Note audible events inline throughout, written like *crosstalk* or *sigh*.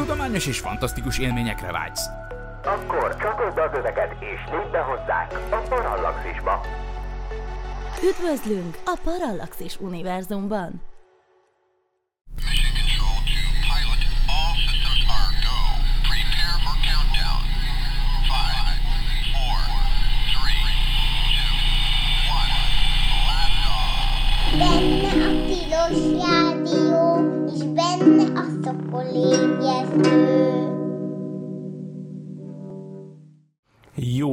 Tudományos és fantasztikus élményekre vágysz. Akkor csatold az öveket és lépj be hozzánk a Parallaxisba. Üdvözlünk a Parallaxis univerzumban!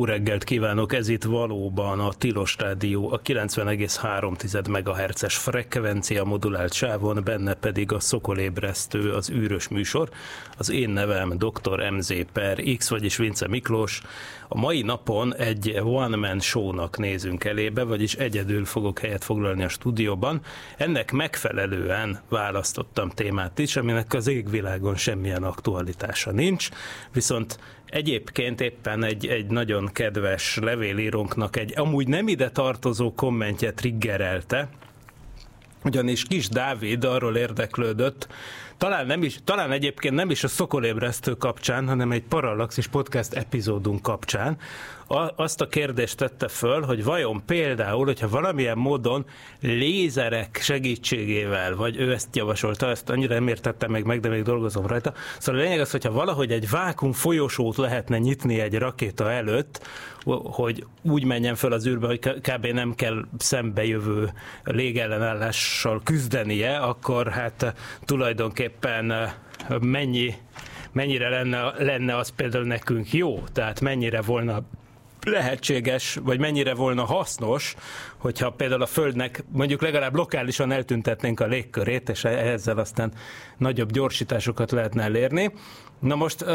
Reggelt kívánok, ez itt valóban a Tilos Rádió, a 90,3 MHz-es frekvencia modulált sávon, benne pedig a Szokolébresztő, az űrös műsor. Az én nevem dr. MZ per X, vagyis Vince Miklós. A mai napon egy one-man show-nak nézünk elébe, vagyis egyedül fogok helyet foglalni a stúdióban. Ennek megfelelően választottam témát is, aminek az égvilágon semmilyen aktualitása nincs, viszont Egyébként éppen egy, egy nagyon kedves levélírónknak egy amúgy nem ide tartozó kommentje triggerelte, ugyanis Kis Dávid arról érdeklődött, talán, nem is, talán egyébként nem is a Szokolébresztő kapcsán, hanem egy Parallaxis podcast epizódunk kapcsán, a, azt a kérdést tette föl, hogy vajon például, hogyha valamilyen módon lézerek segítségével, vagy ő ezt javasolta, ezt annyira nem értettem meg, meg de még dolgozom rajta. Szóval a lényeg az, hogyha valahogy egy vákum folyosót lehetne nyitni egy rakéta előtt, hogy úgy menjen föl az űrbe, hogy kb. nem kell szembejövő légellenállással küzdenie, akkor hát tulajdonképpen mennyi mennyire lenne, lenne az például nekünk jó, tehát mennyire volna lehetséges, vagy mennyire volna hasznos, hogyha például a Földnek mondjuk legalább lokálisan eltüntetnénk a légkörét, és ezzel aztán nagyobb gyorsításokat lehetne elérni. Na most,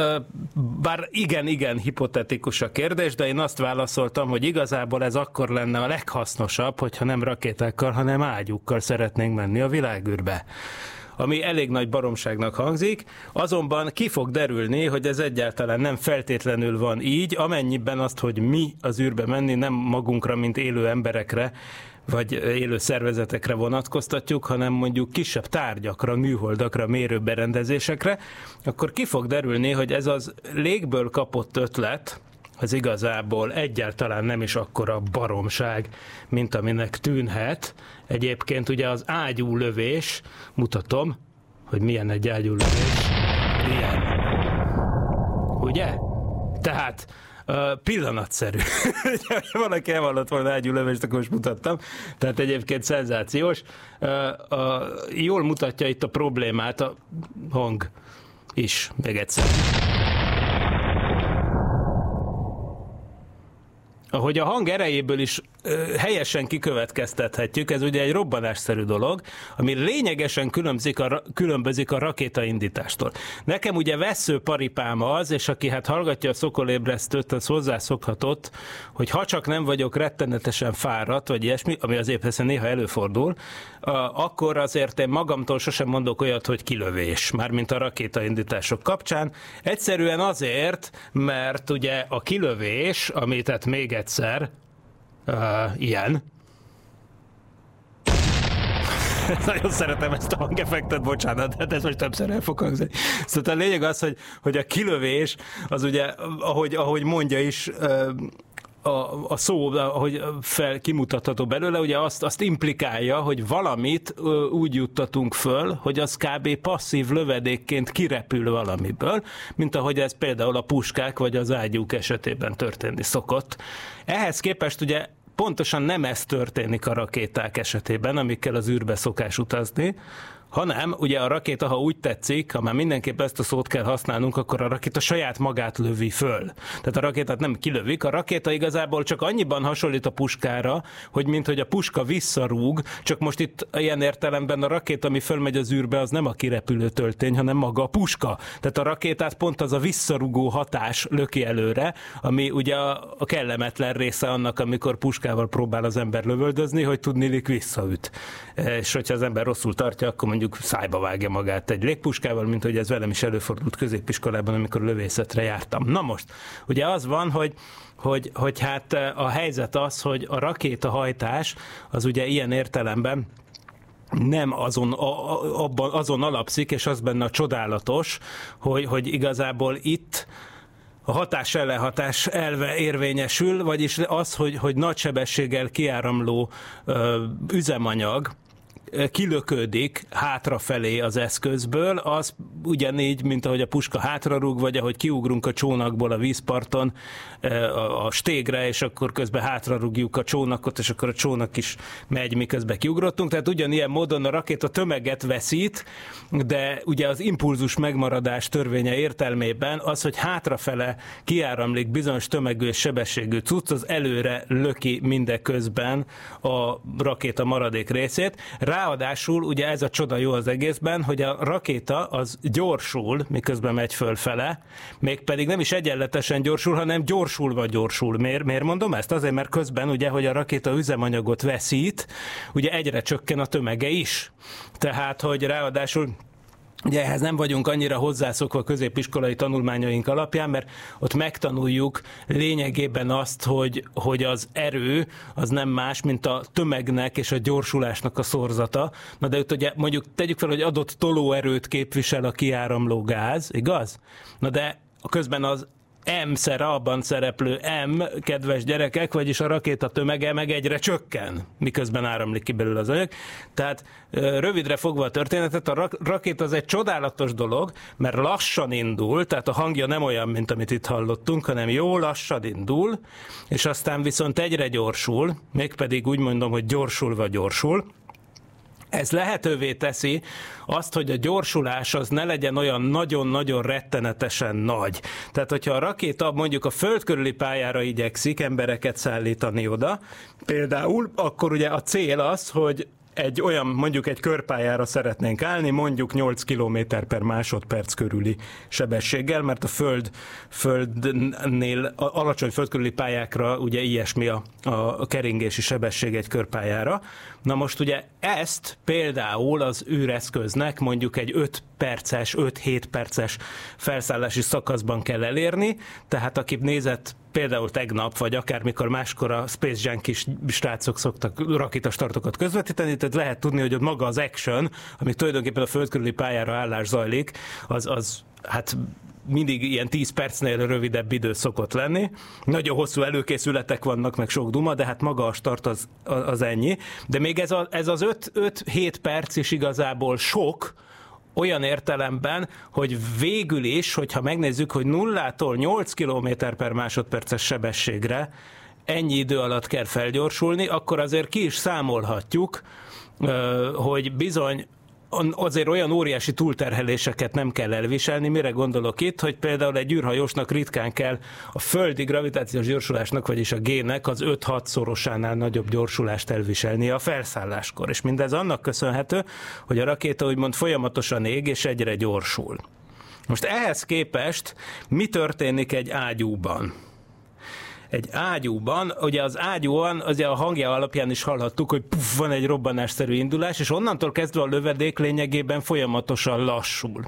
bár igen-igen hipotetikus a kérdés, de én azt válaszoltam, hogy igazából ez akkor lenne a leghasznosabb, hogyha nem rakétákkal, hanem ágyukkal szeretnénk menni a világűrbe ami elég nagy baromságnak hangzik, azonban ki fog derülni, hogy ez egyáltalán nem feltétlenül van így, amennyiben azt, hogy mi az űrbe menni, nem magunkra, mint élő emberekre, vagy élő szervezetekre vonatkoztatjuk, hanem mondjuk kisebb tárgyakra, műholdakra, mérőberendezésekre, akkor ki fog derülni, hogy ez az légből kapott ötlet, az igazából egyáltalán nem is akkora baromság, mint aminek tűnhet. Egyébként ugye az ágyú lövés, mutatom, hogy milyen egy ágyú lövés. Ilyen. Ugye? Tehát Uh, pillanatszerű. *laughs* Valaki elvallott volna ágyú lövést, akkor most mutattam. Tehát egyébként szenzációs. Uh, uh, jól mutatja itt a problémát a hang is, még egyszer. Ahogy a hang erejéből is helyesen kikövetkeztethetjük, ez ugye egy robbanásszerű dolog, ami lényegesen különbözik a, különbözik a rakétaindítástól. Nekem ugye vesző paripám az, és aki hát hallgatja a szokolébresztőt, az hozzászokhatott, hogy ha csak nem vagyok rettenetesen fáradt, vagy ilyesmi, ami azért persze néha előfordul, akkor azért én magamtól sosem mondok olyat, hogy kilövés, mármint a rakétaindítások kapcsán. Egyszerűen azért, mert ugye a kilövés, amit tehát még egyszer, Uh, ilyen. *laughs* Nagyon szeretem ezt a hangeffektet, bocsánat, hát ez most többször el fog hangzni. Szóval a lényeg az, hogy, hogy a kilövés, az ugye, ahogy, ahogy mondja is, a, a szó, ahogy fel kimutatható belőle, ugye azt, azt implikálja, hogy valamit úgy juttatunk föl, hogy az kb. passzív lövedékként kirepül valamiből, mint ahogy ez például a puskák vagy az ágyúk esetében történni szokott. Ehhez képest ugye pontosan nem ez történik a rakéták esetében, amikkel az űrbe szokás utazni, hanem ugye a rakéta, ha úgy tetszik, ha már mindenképp ezt a szót kell használnunk, akkor a rakéta saját magát lövi föl. Tehát a rakétát nem kilövik, a rakéta igazából csak annyiban hasonlít a puskára, hogy mint hogy a puska visszarúg, csak most itt ilyen értelemben a rakéta, ami fölmegy az űrbe, az nem a kirepülő töltény, hanem maga a puska. Tehát a rakétát pont az a visszarugó hatás löki előre, ami ugye a kellemetlen része annak, amikor puskával próbál az ember lövöldözni, hogy tudnilik visszaüt. És hogyha az ember rosszul tartja, akkor mondjuk mondjuk szájba vágja magát egy légpuskával, mint hogy ez velem is előfordult középiskolában, amikor lövészetre jártam. Na most, ugye az van, hogy hogy, hogy hát a helyzet az, hogy a rakétahajtás az ugye ilyen értelemben nem azon, a, abban, azon alapszik, és az benne a csodálatos, hogy, hogy igazából itt a hatás ellenhatás elve érvényesül, vagyis az, hogy, hogy nagy sebességgel kiáramló ö, üzemanyag, kilöködik hátrafelé az eszközből, az ugyanígy, mint ahogy a puska hátrarúg, vagy ahogy kiugrunk a csónakból a vízparton a stégre, és akkor közben hátrarúgjuk a csónakot, és akkor a csónak is megy, miközben kiugrottunk. Tehát ugyanilyen módon a rakéta tömeget veszít, de ugye az impulzus megmaradás törvénye értelmében az, hogy hátrafele kiáramlik bizonyos tömegű és sebességű cucc, az előre löki mindeközben a rakéta maradék részét. Ráadásul ugye ez a csoda jó az egészben, hogy a rakéta az gyorsul, miközben megy fölfele, mégpedig nem is egyenletesen gyorsul, hanem gyorsulva gyorsul. Miért, miért mondom ezt? Azért, mert közben ugye, hogy a rakéta üzemanyagot veszít, ugye egyre csökken a tömege is. Tehát, hogy ráadásul Ugye ehhez nem vagyunk annyira hozzászokva a középiskolai tanulmányaink alapján, mert ott megtanuljuk lényegében azt, hogy, hogy az erő az nem más, mint a tömegnek és a gyorsulásnak a szorzata. Na de ott ugye mondjuk tegyük fel, hogy adott tolóerőt képvisel a kiáramló gáz, igaz? Na de közben az M-szer abban szereplő M, kedves gyerekek, vagyis a rakéta tömege meg egyre csökken, miközben áramlik ki belőle az anyag. Tehát rövidre fogva a történetet, a rakéta az egy csodálatos dolog, mert lassan indul, tehát a hangja nem olyan, mint amit itt hallottunk, hanem jó lassan indul, és aztán viszont egyre gyorsul, mégpedig úgy mondom, hogy gyorsulva gyorsul, ez lehetővé teszi azt, hogy a gyorsulás az ne legyen olyan nagyon-nagyon rettenetesen nagy. Tehát, hogyha a rakéta mondjuk a föld körüli pályára igyekszik embereket szállítani oda, például, akkor ugye a cél az, hogy egy olyan, mondjuk egy körpályára szeretnénk állni, mondjuk 8 km per másodperc körüli sebességgel, mert a föld, földnél, a alacsony föld körüli pályákra ugye ilyesmi a, a keringési sebesség egy körpályára. Na most ugye ezt például az űreszköznek mondjuk egy 5 perces, 5-7 perces felszállási szakaszban kell elérni, tehát aki nézett például tegnap, vagy akármikor máskor a Space Junk is srácok szoktak rakétastartokat közvetíteni, tehát lehet tudni, hogy ott maga az action, ami tulajdonképpen a föld körüli pályára állás zajlik, az, az hát mindig ilyen 10 percnél rövidebb idő szokott lenni. Nagyon hosszú előkészületek vannak, meg sok duma, de hát maga a start az, az ennyi. De még ez, a, ez az 5-7 perc is igazából sok, olyan értelemben, hogy végül is, hogyha megnézzük, hogy nullától 8 km per másodperces sebességre ennyi idő alatt kell felgyorsulni, akkor azért ki is számolhatjuk, hogy bizony azért olyan óriási túlterheléseket nem kell elviselni. Mire gondolok itt, hogy például egy űrhajósnak ritkán kell a földi gravitációs gyorsulásnak, vagyis a G-nek az 5-6 szorosánál nagyobb gyorsulást elviselni a felszálláskor. És mindez annak köszönhető, hogy a rakéta úgymond folyamatosan ég és egyre gyorsul. Most ehhez képest mi történik egy ágyúban? Egy ágyúban, ugye az ágyúban, ugye a hangja alapján is hallhattuk, hogy puff, van egy robbanásszerű indulás, és onnantól kezdve a lövedék lényegében folyamatosan lassul.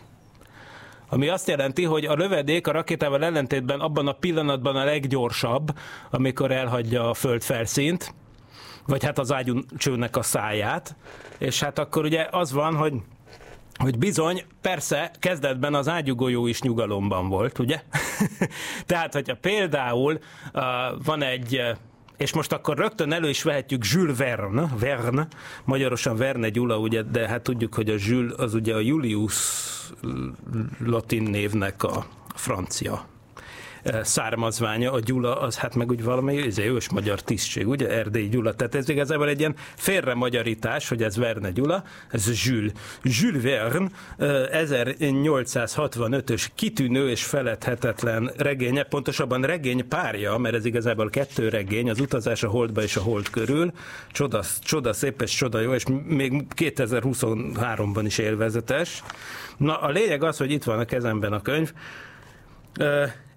Ami azt jelenti, hogy a lövedék a rakétával ellentétben abban a pillanatban a leggyorsabb, amikor elhagyja a föld felszínt, vagy hát az ágyúcsőnek a száját, és hát akkor ugye az van, hogy hogy bizony, persze, kezdetben az ágyugolyó is nyugalomban volt, ugye? *laughs* Tehát, hogyha például uh, van egy és most akkor rögtön elő is vehetjük Jules Verne, Verne, magyarosan Verne Gyula, ugye, de hát tudjuk, hogy a Jules az ugye a Julius latin névnek a francia származványa, a Gyula, az hát meg úgy valami izé, ős magyar tisztség, ugye, Erdély Gyula. Tehát ez igazából egy ilyen félre magyarítás, hogy ez Verne Gyula, ez Jules. Jules Verne 1865-ös kitűnő és feledhetetlen regénye, pontosabban regény párja, mert ez igazából kettő regény, az utazás a holdba és a hold körül, csoda, csoda szép és csoda jó, és még 2023-ban is élvezetes. Na, a lényeg az, hogy itt van a kezemben a könyv,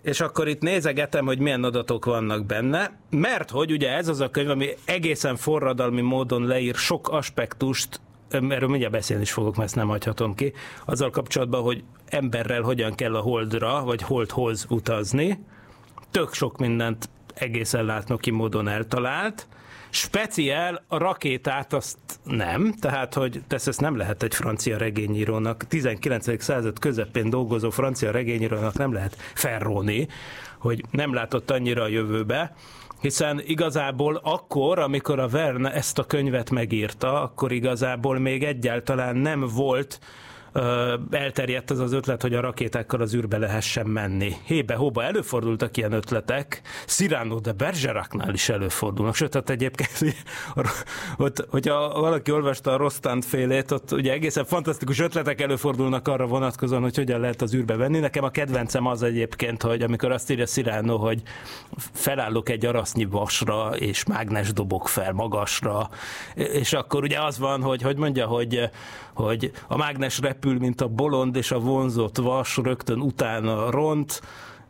és akkor itt nézegetem, hogy milyen adatok vannak benne, mert hogy ugye ez az a könyv, ami egészen forradalmi módon leír sok aspektust, erről mindjárt beszélni is fogok, mert ezt nem hagyhatom ki, azzal kapcsolatban, hogy emberrel hogyan kell a holdra, vagy holdhoz utazni. Tök sok mindent egészen látnoki módon eltalált, Speciál a rakétát azt nem, tehát hogy tesz ezt nem lehet egy francia regényírónak, 19. század közepén dolgozó francia regényírónak nem lehet felróni, hogy nem látott annyira a jövőbe, hiszen igazából akkor, amikor a Verne ezt a könyvet megírta, akkor igazából még egyáltalán nem volt elterjedt az az ötlet, hogy a rakétákkal az űrbe lehessen menni. Hébe-hóba előfordultak ilyen ötletek, Cyrano de Bergeracnál is előfordulnak, sőt, hát egyébként *laughs* ott, hogyha valaki olvasta a Rostand félét, ott ugye egészen fantasztikus ötletek előfordulnak arra vonatkozóan, hogy hogyan lehet az űrbe venni. Nekem a kedvencem az egyébként, hogy amikor azt írja Cyrano, hogy felállok egy arasznyi vasra, és mágnes dobok fel magasra, és akkor ugye az van, hogy hogy mondja, hogy, hogy a mágnes repül, mint a bolond, és a vonzott vas rögtön utána ront,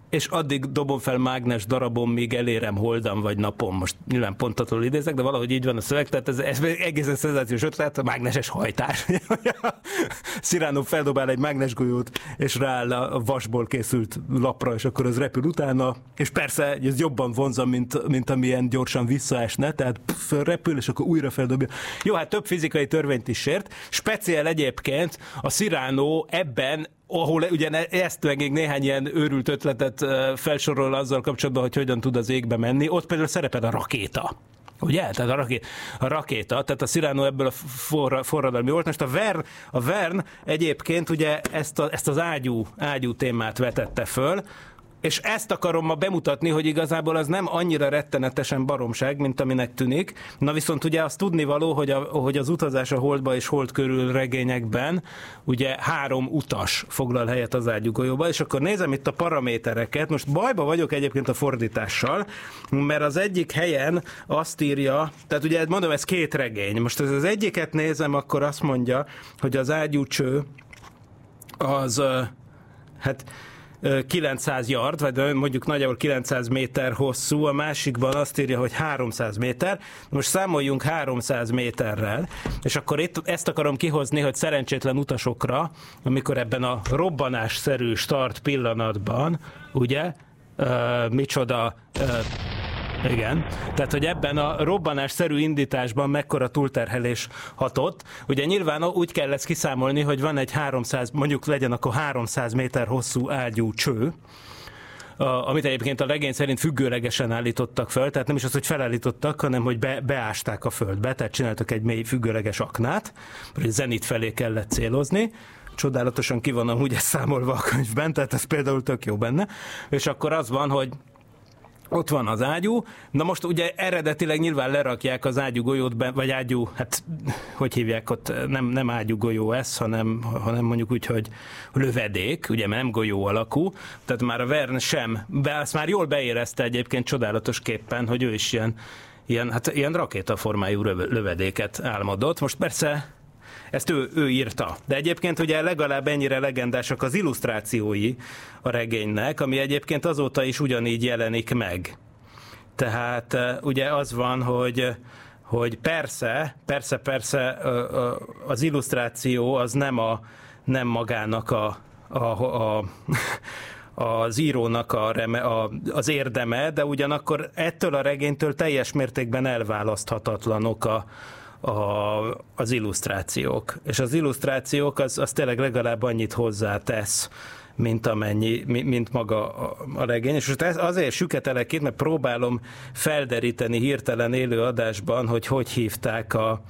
és addig dobom fel mágnes darabom, míg elérem holdan vagy napon. Most nyilván pontatól idézek, de valahogy így van a szöveg, tehát ez, ez egészen szenzációs ötlet, a mágneses hajtás. *laughs* Sziránó feldobál egy mágnesgolyót, és rááll a vasból készült lapra, és akkor az repül utána, és persze ez jobban vonza, mint, mint amilyen gyorsan visszaesne, tehát repül, és akkor újra feldobja. Jó, hát több fizikai törvényt is sért. Speciál egyébként a Sziránó ebben ahol ugye ezt még néhány ilyen őrült ötletet felsorol azzal kapcsolatban, hogy hogyan tud az égbe menni, ott például szerepel a rakéta. Ugye? Tehát a, raké, a rakéta, tehát a Cyrano ebből a forra, forradalmi volt. Most a Vern, a Vern egyébként ugye ezt, a, ezt az ágyú, ágyú témát vetette föl, és ezt akarom ma bemutatni, hogy igazából az nem annyira rettenetesen baromság, mint aminek tűnik. Na viszont ugye azt tudni való, hogy, a, hogy az utazás a holdba és hold körül regényekben ugye három utas foglal helyet az ágyugolyóba, és akkor nézem itt a paramétereket. Most bajba vagyok egyébként a fordítással, mert az egyik helyen azt írja, tehát ugye mondom, ez két regény. Most ez az egyiket nézem, akkor azt mondja, hogy az ágyúcső az hát 900 yard, vagy mondjuk nagyjából 900 méter hosszú, a másikban azt írja, hogy 300 méter. Most számoljunk 300 méterrel, és akkor itt ezt akarom kihozni, hogy szerencsétlen utasokra, amikor ebben a robbanásszerű start pillanatban, ugye, uh, micsoda igen. Tehát, hogy ebben a robbanásszerű indításban mekkora túlterhelés hatott. Ugye nyilván úgy kell ezt kiszámolni, hogy van egy 300, mondjuk legyen akkor 300 méter hosszú ágyú cső, amit egyébként a legény szerint függőlegesen állítottak fel, tehát nem is az, hogy felállítottak, hanem hogy be, beásták a földbe, tehát csináltak egy mély függőleges aknát, hogy zenit felé kellett célozni, csodálatosan ki van amúgy ez számolva a könyvben, tehát ez például tök jó benne, és akkor az van, hogy ott van az ágyú, na most ugye eredetileg nyilván lerakják az ágyú golyót, be, vagy ágyú, hát hogy hívják ott, nem, nem ágyú golyó ez, hanem, hanem mondjuk úgy, hogy lövedék, ugye mert nem golyó alakú, tehát már a Vern sem, be, azt már jól beérezte egyébként csodálatos képpen, hogy ő is ilyen, ilyen, hát ilyen rakétaformájú lövedéket álmodott. Most persze ezt ő, ő írta. De egyébként ugye legalább ennyire legendásak az illusztrációi a regénynek, ami egyébként azóta is ugyanígy jelenik meg. Tehát eh, ugye az van, hogy hogy persze, persze, persze az illusztráció az nem, a, nem magának a, a, a *laughs* az írónak a, reme, a, az érdeme, de ugyanakkor ettől a regénytől teljes mértékben elválaszthatatlanok a, a, az illusztrációk. És az illusztrációk az, az tényleg legalább annyit hozzátesz, mint amennyi, mint maga a regény. És most azért süketelek itt, mert próbálom felderíteni hirtelen élő adásban, hogy hogy hívták a,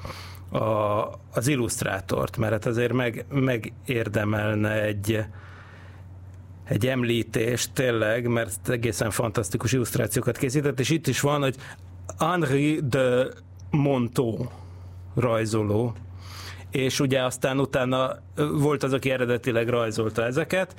a, az illusztrátort, mert hát azért meg, megérdemelne egy, egy említést tényleg, mert egészen fantasztikus illusztrációkat készített, és itt is van, hogy Henri de Monteau rajzoló, és ugye aztán utána volt az, aki eredetileg rajzolta ezeket,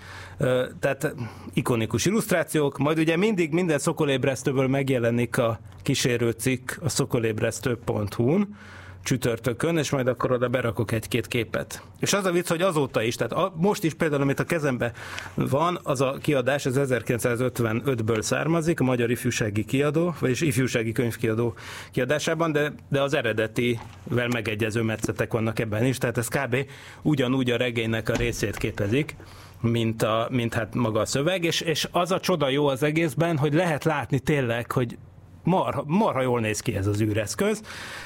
tehát ikonikus illusztrációk, majd ugye mindig minden szokolébresztőből megjelenik a kísérő cikk a szokolébresztő.hu-n, csütörtökön, és majd akkor oda berakok egy-két képet. És az a vicc, hogy azóta is, tehát a, most is például, amit a kezembe van, az a kiadás, az 1955-ből származik, a Magyar Ifjúsági Kiadó, vagyis Ifjúsági Könyvkiadó kiadásában, de, de az eredetivel megegyező metszetek vannak ebben is, tehát ez kb. ugyanúgy a regénynek a részét képezik mint, a, mint hát maga a szöveg, és, és az a csoda jó az egészben, hogy lehet látni tényleg, hogy marha, marha jól néz ki ez az űreszköz.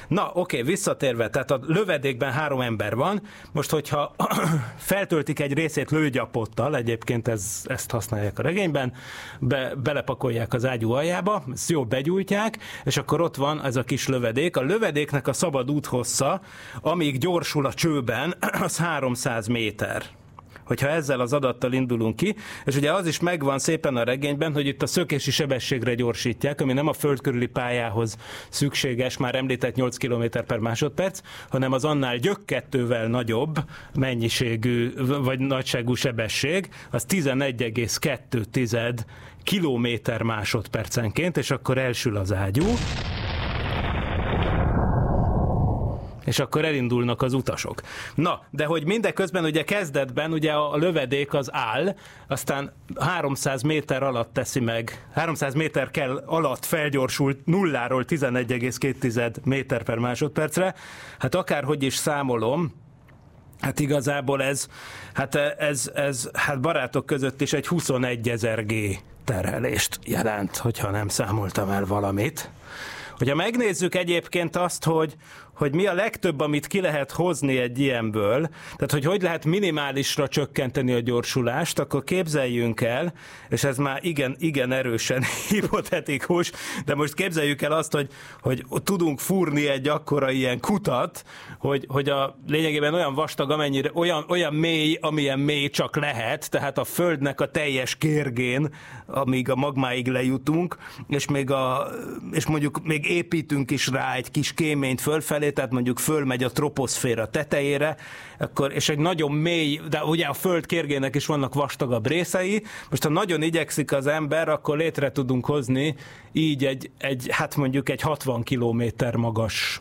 Na, oké, visszatérve, tehát a lövedékben három ember van, most hogyha *clears throat* feltöltik egy részét lőgyapottal, egyébként ez, ezt használják a regényben, be, belepakolják az ágyú aljába, ezt jól begyújtják, és akkor ott van ez a kis lövedék. A lövedéknek a szabad úthossza, amíg gyorsul a csőben, *clears throat* az 300 méter hogyha ezzel az adattal indulunk ki, és ugye az is megvan szépen a regényben, hogy itt a szökési sebességre gyorsítják, ami nem a föld körüli pályához szükséges, már említett 8 km per másodperc, hanem az annál gyökkettővel nagyobb mennyiségű vagy nagyságú sebesség, az 11,2 kilométer másodpercenként, és akkor elsül az ágyú és akkor elindulnak az utasok. Na, de hogy mindeközben ugye kezdetben ugye a lövedék az áll, aztán 300 méter alatt teszi meg, 300 méter kell alatt felgyorsult nulláról 11,2 méter per másodpercre, hát akárhogy is számolom, Hát igazából ez, hát ez, ez hát barátok között is egy 21 ezer G terhelést jelent, hogyha nem számoltam el valamit. Hogyha megnézzük egyébként azt, hogy, hogy mi a legtöbb, amit ki lehet hozni egy ilyenből, tehát hogy hogy lehet minimálisra csökkenteni a gyorsulást, akkor képzeljünk el, és ez már igen, igen erősen *laughs* hipotetikus, de most képzeljük el azt, hogy, hogy tudunk fúrni egy akkora ilyen kutat, hogy, hogy a lényegében olyan vastag, amennyire, olyan, olyan mély, amilyen mély csak lehet, tehát a Földnek a teljes kérgén, amíg a magmáig lejutunk, és még a, és mondjuk még építünk is rá egy kis kéményt fölfelé, tehát mondjuk fölmegy a troposzféra tetejére, akkor, és egy nagyon mély, de ugye a föld kérgének is vannak vastagabb részei, most ha nagyon igyekszik az ember, akkor létre tudunk hozni így egy, egy hát mondjuk egy 60 kilométer magas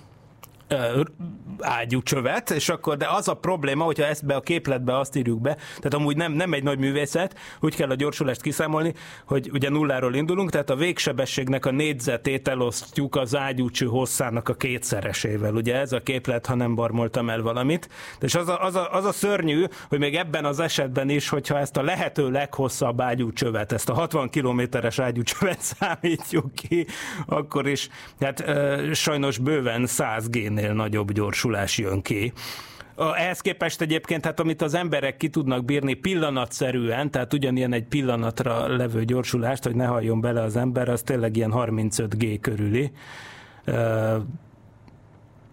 ágyú csövet, és akkor, de az a probléma, hogyha ezt be a képletbe azt írjuk be, tehát amúgy nem, nem egy nagy művészet, úgy kell a gyorsulást kiszámolni, hogy ugye nulláról indulunk, tehát a végsebességnek a négyzetét elosztjuk az ágyúcső hosszának a kétszeresével. Ugye ez a képlet, ha nem barmoltam el valamit. És az a, az, a, az a szörnyű, hogy még ebben az esetben is, hogyha ezt a lehető leghosszabb ágyúcsövet, ezt a 60 kilométeres ágyúcsövet *laughs* számítjuk ki, akkor is, hát e, sajnos bőven 100 g ennél nagyobb gyorsulás jön ki. Ehhez képest egyébként, hát amit az emberek ki tudnak bírni pillanatszerűen, tehát ugyanilyen egy pillanatra levő gyorsulást, hogy ne halljon bele az ember, az tényleg ilyen 35 G körüli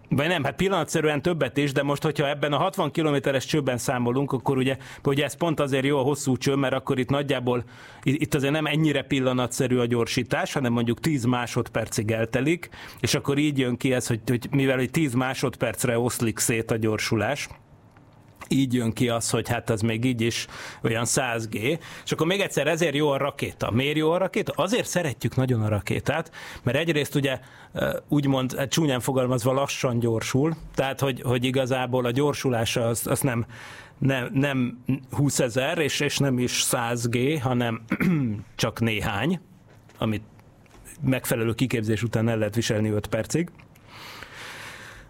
vagy nem, hát pillanatszerűen többet is, de most, hogyha ebben a 60 kilométeres csőben számolunk, akkor ugye, ugye ez pont azért jó a hosszú cső, mert akkor itt nagyjából, itt azért nem ennyire pillanatszerű a gyorsítás, hanem mondjuk 10 másodpercig eltelik, és akkor így jön ki ez, hogy, hogy mivel hogy 10 másodpercre oszlik szét a gyorsulás, így jön ki az, hogy hát az még így is olyan 100G. És akkor még egyszer ezért jó a rakéta. Miért jó a rakéta? Azért szeretjük nagyon a rakétát, mert egyrészt ugye úgymond hát csúnyán fogalmazva lassan gyorsul, tehát hogy, hogy igazából a gyorsulása az, az nem, nem, nem 20 ezer, és, és nem is 100G, hanem *clears throat* csak néhány, amit megfelelő kiképzés után el lehet viselni 5 percig.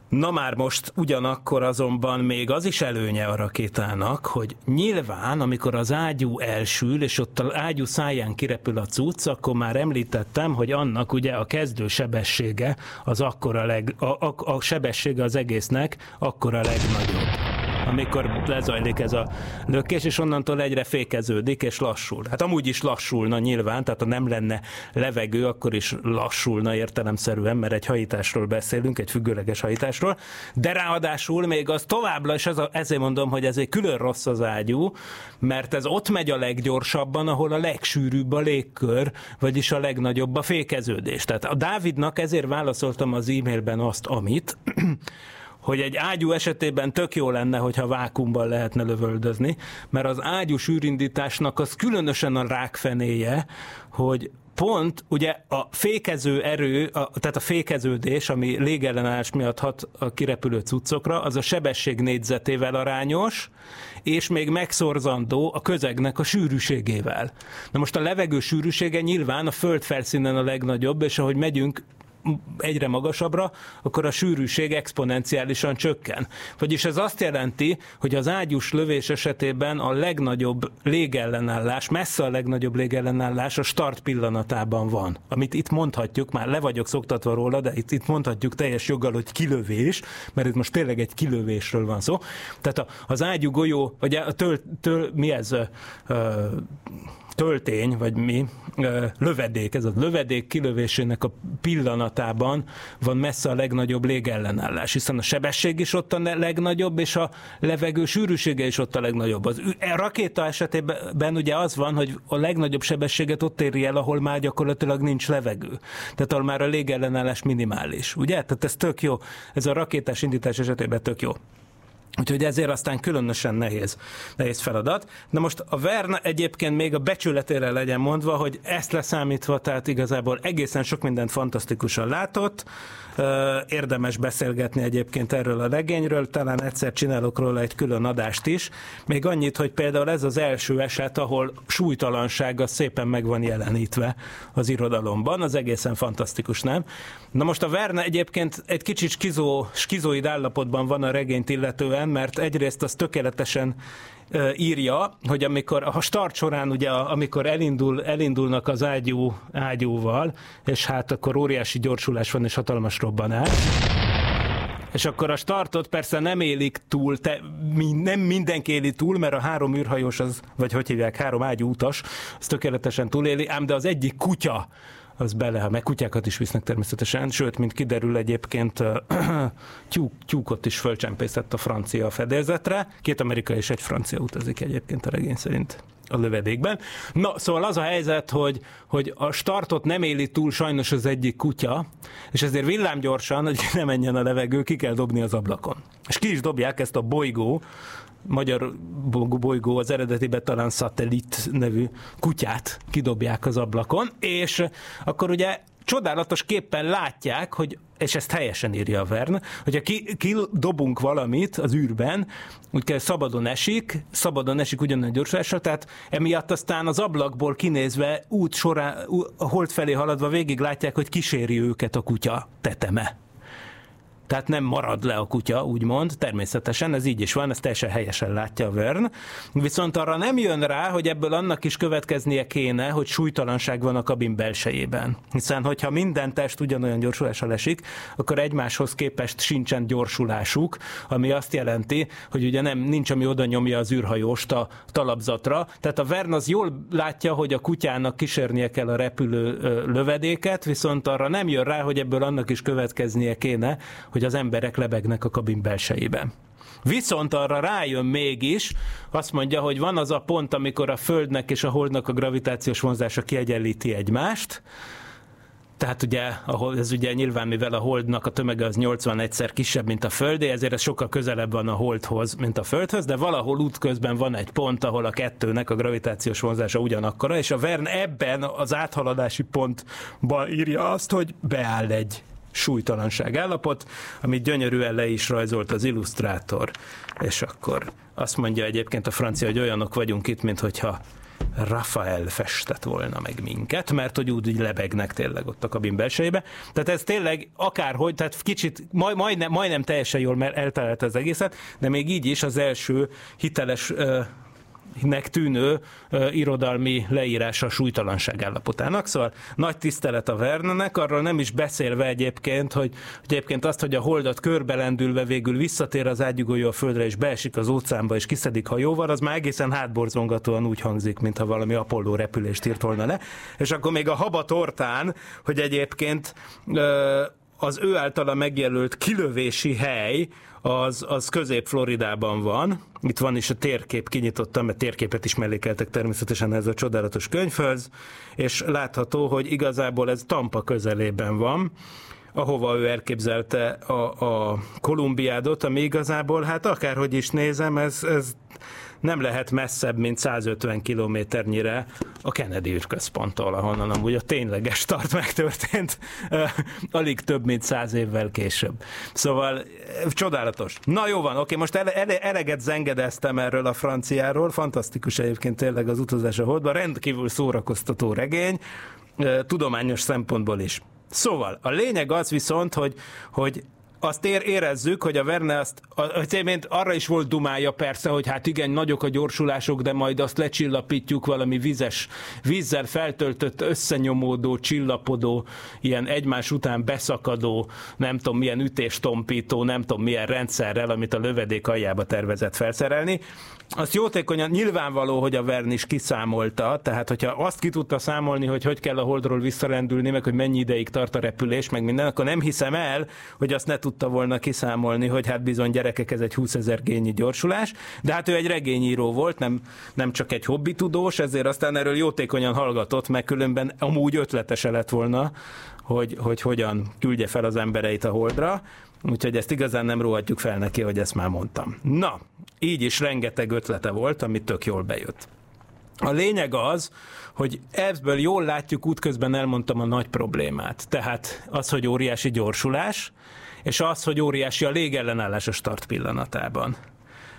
Na már most ugyanakkor azonban még az is előnye a rakétának, hogy nyilván, amikor az ágyú elsül, és ott az ágyú száján kirepül a cucc, akkor már említettem, hogy annak ugye a kezdő sebessége az akkor a, leg, a, a, a sebessége az egésznek akkor a legnagyobb amikor lezajlik ez a lökés, és onnantól egyre fékeződik, és lassul. Hát amúgy is lassulna nyilván, tehát ha nem lenne levegő, akkor is lassulna értelemszerűen, mert egy hajításról beszélünk, egy függőleges hajításról, de ráadásul még az továbbra, és az a, ezért mondom, hogy ezért külön rossz az ágyú, mert ez ott megy a leggyorsabban, ahol a legsűrűbb a légkör, vagyis a legnagyobb a fékeződés. Tehát a Dávidnak ezért válaszoltam az e-mailben azt, amit, hogy egy ágyú esetében tök jó lenne, hogyha vákumban lehetne lövöldözni, mert az ágyú sűrindításnak az különösen a rákfenéje, hogy pont ugye a fékező erő, a, tehát a fékeződés, ami légellenállás miatt hat a kirepülő cuccokra, az a sebesség négyzetével arányos, és még megszorzandó a közegnek a sűrűségével. Na most a levegő sűrűsége nyilván a föld felszínen a legnagyobb, és ahogy megyünk egyre magasabbra, akkor a sűrűség exponenciálisan csökken. Vagyis ez azt jelenti, hogy az ágyús lövés esetében a legnagyobb légellenállás, messze a legnagyobb légellenállás a start pillanatában van. Amit itt mondhatjuk, már le vagyok szoktatva róla, de itt, itt mondhatjuk teljes joggal, hogy kilövés, mert itt most tényleg egy kilövésről van szó. Tehát az ágyú golyó, vagy a töl, töl, mi ez? Ö, töltény, vagy mi, lövedék, ez a lövedék kilövésének a pillanatában van messze a legnagyobb légellenállás, hiszen a sebesség is ott a legnagyobb, és a levegő sűrűsége is ott a legnagyobb. Az a rakéta esetében ugye az van, hogy a legnagyobb sebességet ott éri el, ahol már gyakorlatilag nincs levegő. Tehát ahol már a légellenállás minimális. Ugye? Tehát ez tök jó. Ez a rakétás indítás esetében tök jó. Úgyhogy ezért aztán különösen nehéz, nehéz feladat. Na most a Verne egyébként még a becsületére legyen mondva, hogy ezt leszámítva, tehát igazából egészen sok mindent fantasztikusan látott, Érdemes beszélgetni egyébként erről a regényről, talán egyszer csinálok róla egy külön adást is. Még annyit, hogy például ez az első eset, ahol súlytalansága szépen meg van jelenítve az irodalomban, az egészen fantasztikus, nem? Na most a Verne egyébként egy kicsit skizó, skizoid állapotban van a regényt illetően, mert egyrészt az tökéletesen írja, hogy amikor a start során, ugye, amikor elindul, elindulnak az ágyú, ágyúval, és hát akkor óriási gyorsulás van, és hatalmas robbanás, és akkor a startot persze nem élik túl, te, nem mindenki éli túl, mert a három űrhajós, az, vagy hogy hívják, három ágyú utas, az tökéletesen túléli, ám de az egyik kutya, az bele, meg kutyákat is visznek természetesen, sőt, mint kiderül egyébként *clears throat* tyúk, tyúkot is fölcsempészett a francia fedélzetre, két amerikai és egy francia utazik egyébként a regény szerint a lövedékben. Na, szóval az a helyzet, hogy, hogy a startot nem éli túl sajnos az egyik kutya, és ezért villámgyorsan, hogy *laughs* ne menjen a levegő, ki kell dobni az ablakon. És ki is dobják ezt a bolygó, magyar bolygó az eredetiben talán szatellit nevű kutyát kidobják az ablakon, és akkor ugye csodálatos képpen látják, hogy és ezt helyesen írja a Vern, hogyha ki, ki valamit az űrben, úgy kell szabadon esik, szabadon esik ugyanolyan gyorsulásra, tehát emiatt aztán az ablakból kinézve út során, hold felé haladva végig látják, hogy kíséri őket a kutya teteme tehát nem marad le a kutya, úgymond, természetesen, ez így is van, ezt teljesen helyesen látja a Vern. Viszont arra nem jön rá, hogy ebből annak is következnie kéne, hogy súlytalanság van a kabin belsejében. Hiszen, hogyha minden test ugyanolyan gyorsulással esik, akkor egymáshoz képest sincsen gyorsulásuk, ami azt jelenti, hogy ugye nem nincs, ami oda nyomja az űrhajóst a talapzatra. Tehát a Vern az jól látja, hogy a kutyának kísérnie kell a repülő lövedéket, viszont arra nem jön rá, hogy ebből annak is következnie kéne, hogy hogy az emberek lebegnek a kabin belsejében. Viszont arra rájön mégis, azt mondja, hogy van az a pont, amikor a Földnek és a Holdnak a gravitációs vonzása kiegyenlíti egymást, tehát ugye, ahol ez ugye nyilván, mivel a Holdnak a tömege az 81-szer kisebb, mint a Földé, ezért ez sokkal közelebb van a Holdhoz, mint a Földhöz, de valahol útközben van egy pont, ahol a kettőnek a gravitációs vonzása ugyanakkora, és a Vern ebben az áthaladási pontban írja azt, hogy beáll egy súlytalanság állapot, amit gyönyörűen le is rajzolt az illusztrátor, és akkor azt mondja egyébként a francia, hogy olyanok vagyunk itt, mint hogyha Rafael festett volna meg minket, mert hogy úgy, úgy lebegnek tényleg ott a kabin belsejébe. Tehát ez tényleg akárhogy, tehát kicsit, majd, majdnem, majdnem teljesen jól eltalált az egészet, de még így is az első hiteles nek tűnő uh, irodalmi leírása a súlytalanság állapotának. Szóval nagy tisztelet a Vernenek, arról nem is beszélve egyébként, hogy, egyébként azt, hogy a holdat körbelendülve végül visszatér az ágyugójó a földre, és beesik az óceánba, és kiszedik hajóval, az már egészen hátborzongatóan úgy hangzik, mintha valami Apollo repülést írt volna le. És akkor még a haba tortán, hogy egyébként uh, az ő általa megjelölt kilövési hely, az, az közép-Floridában van. Itt van is a térkép, kinyitottam, mert térképet is mellékeltek természetesen ez a csodálatos könyvhöz, és látható, hogy igazából ez Tampa közelében van ahova ő elképzelte a, a Kolumbiádot, ami igazából, hát akárhogy is nézem, ez, ez nem lehet messzebb, mint 150 kilométernyire a Kennedy űrközponttól, ahonnan amúgy a tényleges start megtörtént, alig több, mint száz évvel később. Szóval csodálatos. Na jó van, oké, most ele, ele, eleget zengedeztem erről a franciáról, fantasztikus egyébként tényleg az utazás a holdba, rendkívül szórakoztató regény, tudományos szempontból is. Szóval, a lényeg az viszont, hogy, hogy azt ér, érezzük, hogy a Verne azt, az arra is volt dumája persze, hogy hát igen, nagyok a gyorsulások, de majd azt lecsillapítjuk valami vizes, vízzel feltöltött, összenyomódó, csillapodó, ilyen egymás után beszakadó, nem tudom milyen ütéstompító, nem tudom milyen rendszerrel, amit a lövedék aljába tervezett felszerelni. Azt jótékonyan nyilvánvaló, hogy a Verne is kiszámolta, tehát hogyha azt ki tudta számolni, hogy hogy kell a Holdról visszarendülni, meg hogy mennyi ideig tart a repülés, meg minden, akkor nem hiszem el, hogy azt ne tudta volna kiszámolni, hogy hát bizony gyerekek, ez egy 20 ezer gényi gyorsulás, de hát ő egy regényíró volt, nem, nem csak egy hobbi tudós, ezért aztán erről jótékonyan hallgatott, meg különben amúgy ötletese lett volna, hogy, hogy hogyan küldje fel az embereit a holdra, úgyhogy ezt igazán nem róhatjuk fel neki, hogy ezt már mondtam. Na, így is rengeteg ötlete volt, amit tök jól bejött. A lényeg az, hogy ebből jól látjuk, útközben elmondtam a nagy problémát. Tehát az, hogy óriási gyorsulás, és az, hogy óriási a légellenállás a start pillanatában.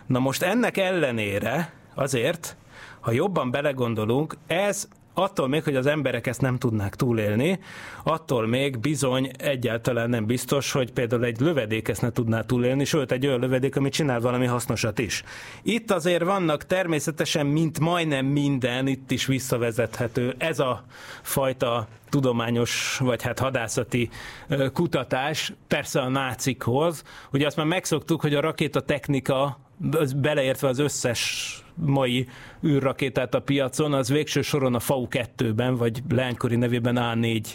Na most ennek ellenére azért, ha jobban belegondolunk, ez attól még, hogy az emberek ezt nem tudnák túlélni, attól még bizony egyáltalán nem biztos, hogy például egy lövedék ezt ne tudná túlélni, sőt egy olyan lövedék, ami csinál valami hasznosat is. Itt azért vannak természetesen, mint majdnem minden, itt is visszavezethető ez a fajta tudományos, vagy hát hadászati kutatás, persze a nácikhoz. Ugye azt már megszoktuk, hogy a rakétatechnika beleértve az összes mai űrrakétát a piacon, az végső soron a FAU-2-ben, vagy lánykori nevében A4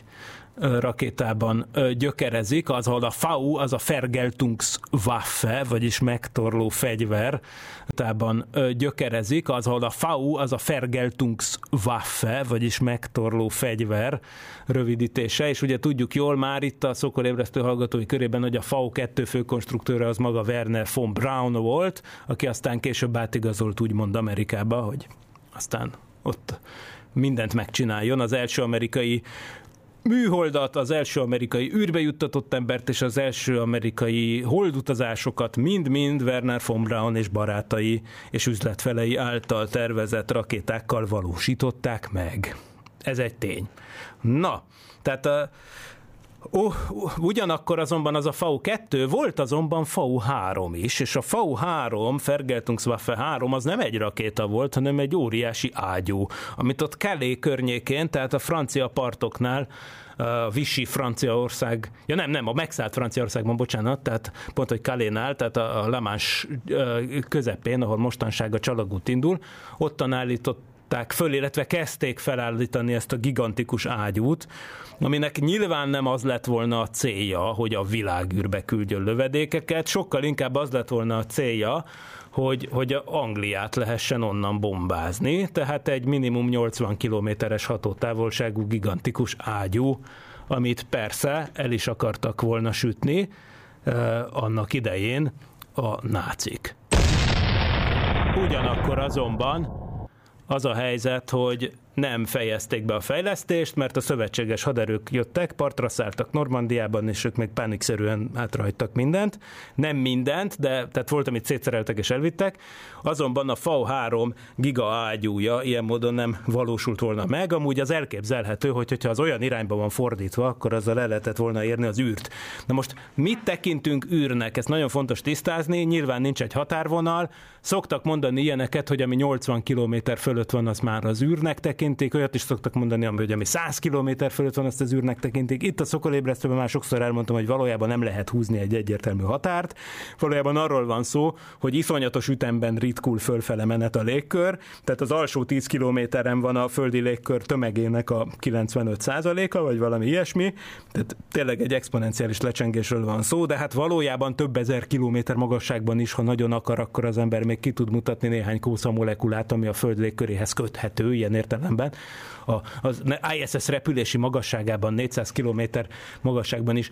rakétában gyökerezik, az, ahol a FAU, az a Vergeltungswaffe, vagyis megtorló fegyver, tában gyökerezik, az, ahol a FAU, az a Vergeltungswaffe, vagyis megtorló fegyver rövidítése, és ugye tudjuk jól már itt a szokolébresztő hallgatói körében, hogy a FAU-2 főkonstruktőre az maga Werner von Braun volt, aki aztán később átigazolt úgymond Amerikába, hogy aztán ott mindent megcsináljon. Az első amerikai műholdat, az első amerikai űrbe juttatott embert és az első amerikai holdutazásokat mind-mind Werner von Braun és barátai és üzletfelei által tervezett rakétákkal valósították meg. Ez egy tény. Na, tehát a, Ó, ugyanakkor azonban az a V2 volt azonban V3 is, és a V3, Fergeltungswaffe 3, az nem egy rakéta volt, hanem egy óriási ágyú, amit ott Calais környékén, tehát a francia partoknál a Vichy Franciaország, ja nem, nem, a megszállt Franciaországban, bocsánat, tehát pont, hogy Kalénál, tehát a La Manche közepén, ahol mostanság a csalagút indul, ottan állított állították föl, illetve kezdték felállítani ezt a gigantikus ágyút, aminek nyilván nem az lett volna a célja, hogy a világűrbe küldjön lövedékeket, sokkal inkább az lett volna a célja, hogy, hogy Angliát lehessen onnan bombázni, tehát egy minimum 80 kilométeres hatótávolságú gigantikus ágyú, amit persze el is akartak volna sütni eh, annak idején a nácik. Ugyanakkor azonban az a helyzet, hogy nem fejezték be a fejlesztést, mert a szövetséges haderők jöttek, partra szálltak Normandiában, és ők meg pánikszerűen hátrajtak mindent. Nem mindent, de tehát volt, amit szétszereltek és elvittek. Azonban a FAU-3 giga ágyúja ilyen módon nem valósult volna meg. Amúgy az elképzelhető, hogy hogyha az olyan irányba van fordítva, akkor azzal el lehetett volna érni az űrt. Na most mit tekintünk űrnek? Ezt nagyon fontos tisztázni. Nyilván nincs egy határvonal. Szoktak mondani ilyeneket, hogy ami 80 km fölött van, az már az űrnek tekint tekintik, olyat is szoktak mondani, hogy ami 100 km fölött van, azt az űrnek tekintik. Itt a szokolébresztőben már sokszor elmondtam, hogy valójában nem lehet húzni egy egyértelmű határt. Valójában arról van szó, hogy iszonyatos ütemben ritkul fölfele menet a légkör, tehát az alsó 10 kilométeren van a földi légkör tömegének a 95%-a, vagy valami ilyesmi. Tehát tényleg egy exponenciális lecsengésről van szó, de hát valójában több ezer kilométer magasságban is, ha nagyon akar, akkor az ember még ki tud mutatni néhány kósza molekulát, ami a föld légköréhez köthető, ilyen értelem értelemben. A, az ISS repülési magasságában, 400 km magasságban is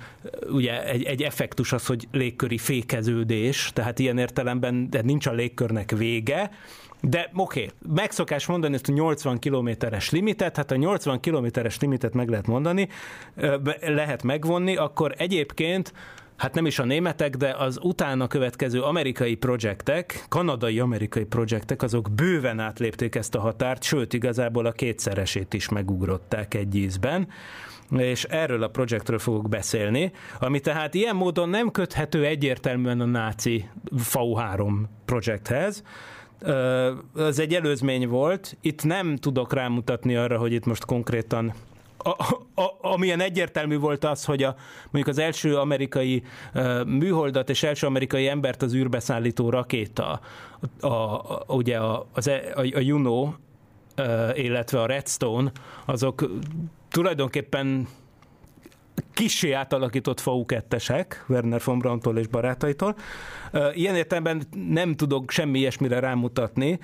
ugye egy, egy effektus az, hogy légköri fékeződés, tehát ilyen értelemben de nincs a légkörnek vége, de oké, okay, megszokás mondani ezt a 80 kilométeres limitet, hát a 80 kilométeres limitet meg lehet mondani, lehet megvonni, akkor egyébként hát nem is a németek, de az utána következő amerikai projektek, kanadai-amerikai projektek, azok bőven átlépték ezt a határt, sőt, igazából a kétszeresét is megugrották egy ízben. és erről a projektről fogok beszélni, ami tehát ilyen módon nem köthető egyértelműen a náci FAU-3 projekthez, ez egy előzmény volt. Itt nem tudok rámutatni arra, hogy itt most konkrétan a, a, amilyen egyértelmű volt az, hogy a, mondjuk az első amerikai műholdat és első amerikai embert az űrbe szállító rakéta, a, a, ugye a, az, e, a, a Juno, illetve a Redstone, azok tulajdonképpen kisé átalakított FAU 2 Werner von Brauntól és barátaitól. Ilyen értelemben nem tudok semmi ilyesmire rámutatni,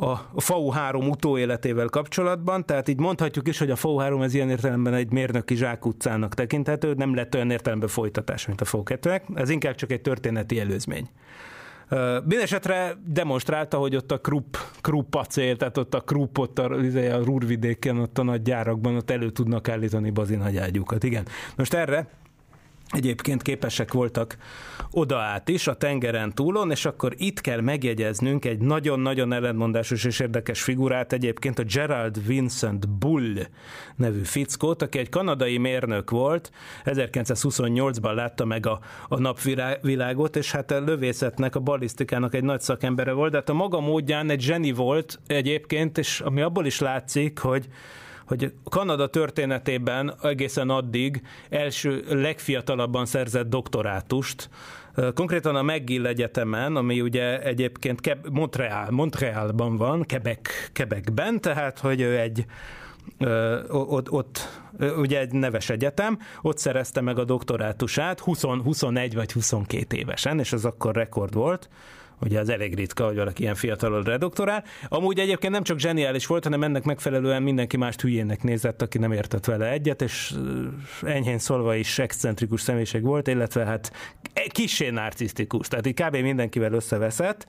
a FAU 3 utóéletével kapcsolatban, tehát így mondhatjuk is, hogy a FAU 3 ez ilyen értelemben egy mérnöki zsákutcának tekinthető, nem lett olyan értelemben folytatás, mint a FAU 2 ez inkább csak egy történeti előzmény. Mindenesetre demonstrálta, hogy ott a Krupp, Krupp acél, tehát ott a Krupp, ott a, a Rúrvidéken, ott a nagy gyárakban, ott elő tudnak állítani bazinagyágyukat. Igen. Most erre egyébként képesek voltak oda át is, a tengeren túlon, és akkor itt kell megjegyeznünk egy nagyon-nagyon ellentmondásos és érdekes figurát, egyébként a Gerald Vincent Bull nevű fickót, aki egy kanadai mérnök volt, 1928-ban látta meg a, a napvilágot, és hát a lövészetnek, a balisztikának egy nagy szakembere volt, de hát a maga módján egy zseni volt egyébként, és ami abból is látszik, hogy hogy Kanada történetében egészen addig első legfiatalabban szerzett doktorátust, Konkrétan a McGill Egyetemen, ami ugye egyébként Montreal, Montrealban van, Quebec, Quebecben, tehát hogy ő egy ott, ott ugye egy neves egyetem, ott szerezte meg a doktorátusát 20, 21 vagy 22 évesen, és az akkor rekord volt ugye az elég ritka, hogy valaki ilyen fiatalon redoktorál. Amúgy egyébként nem csak zseniális volt, hanem ennek megfelelően mindenki mást hülyének nézett, aki nem értett vele egyet, és enyhén szólva is excentrikus személyiség volt, illetve hát kisé narcisztikus, tehát így kb. mindenkivel összeveszett.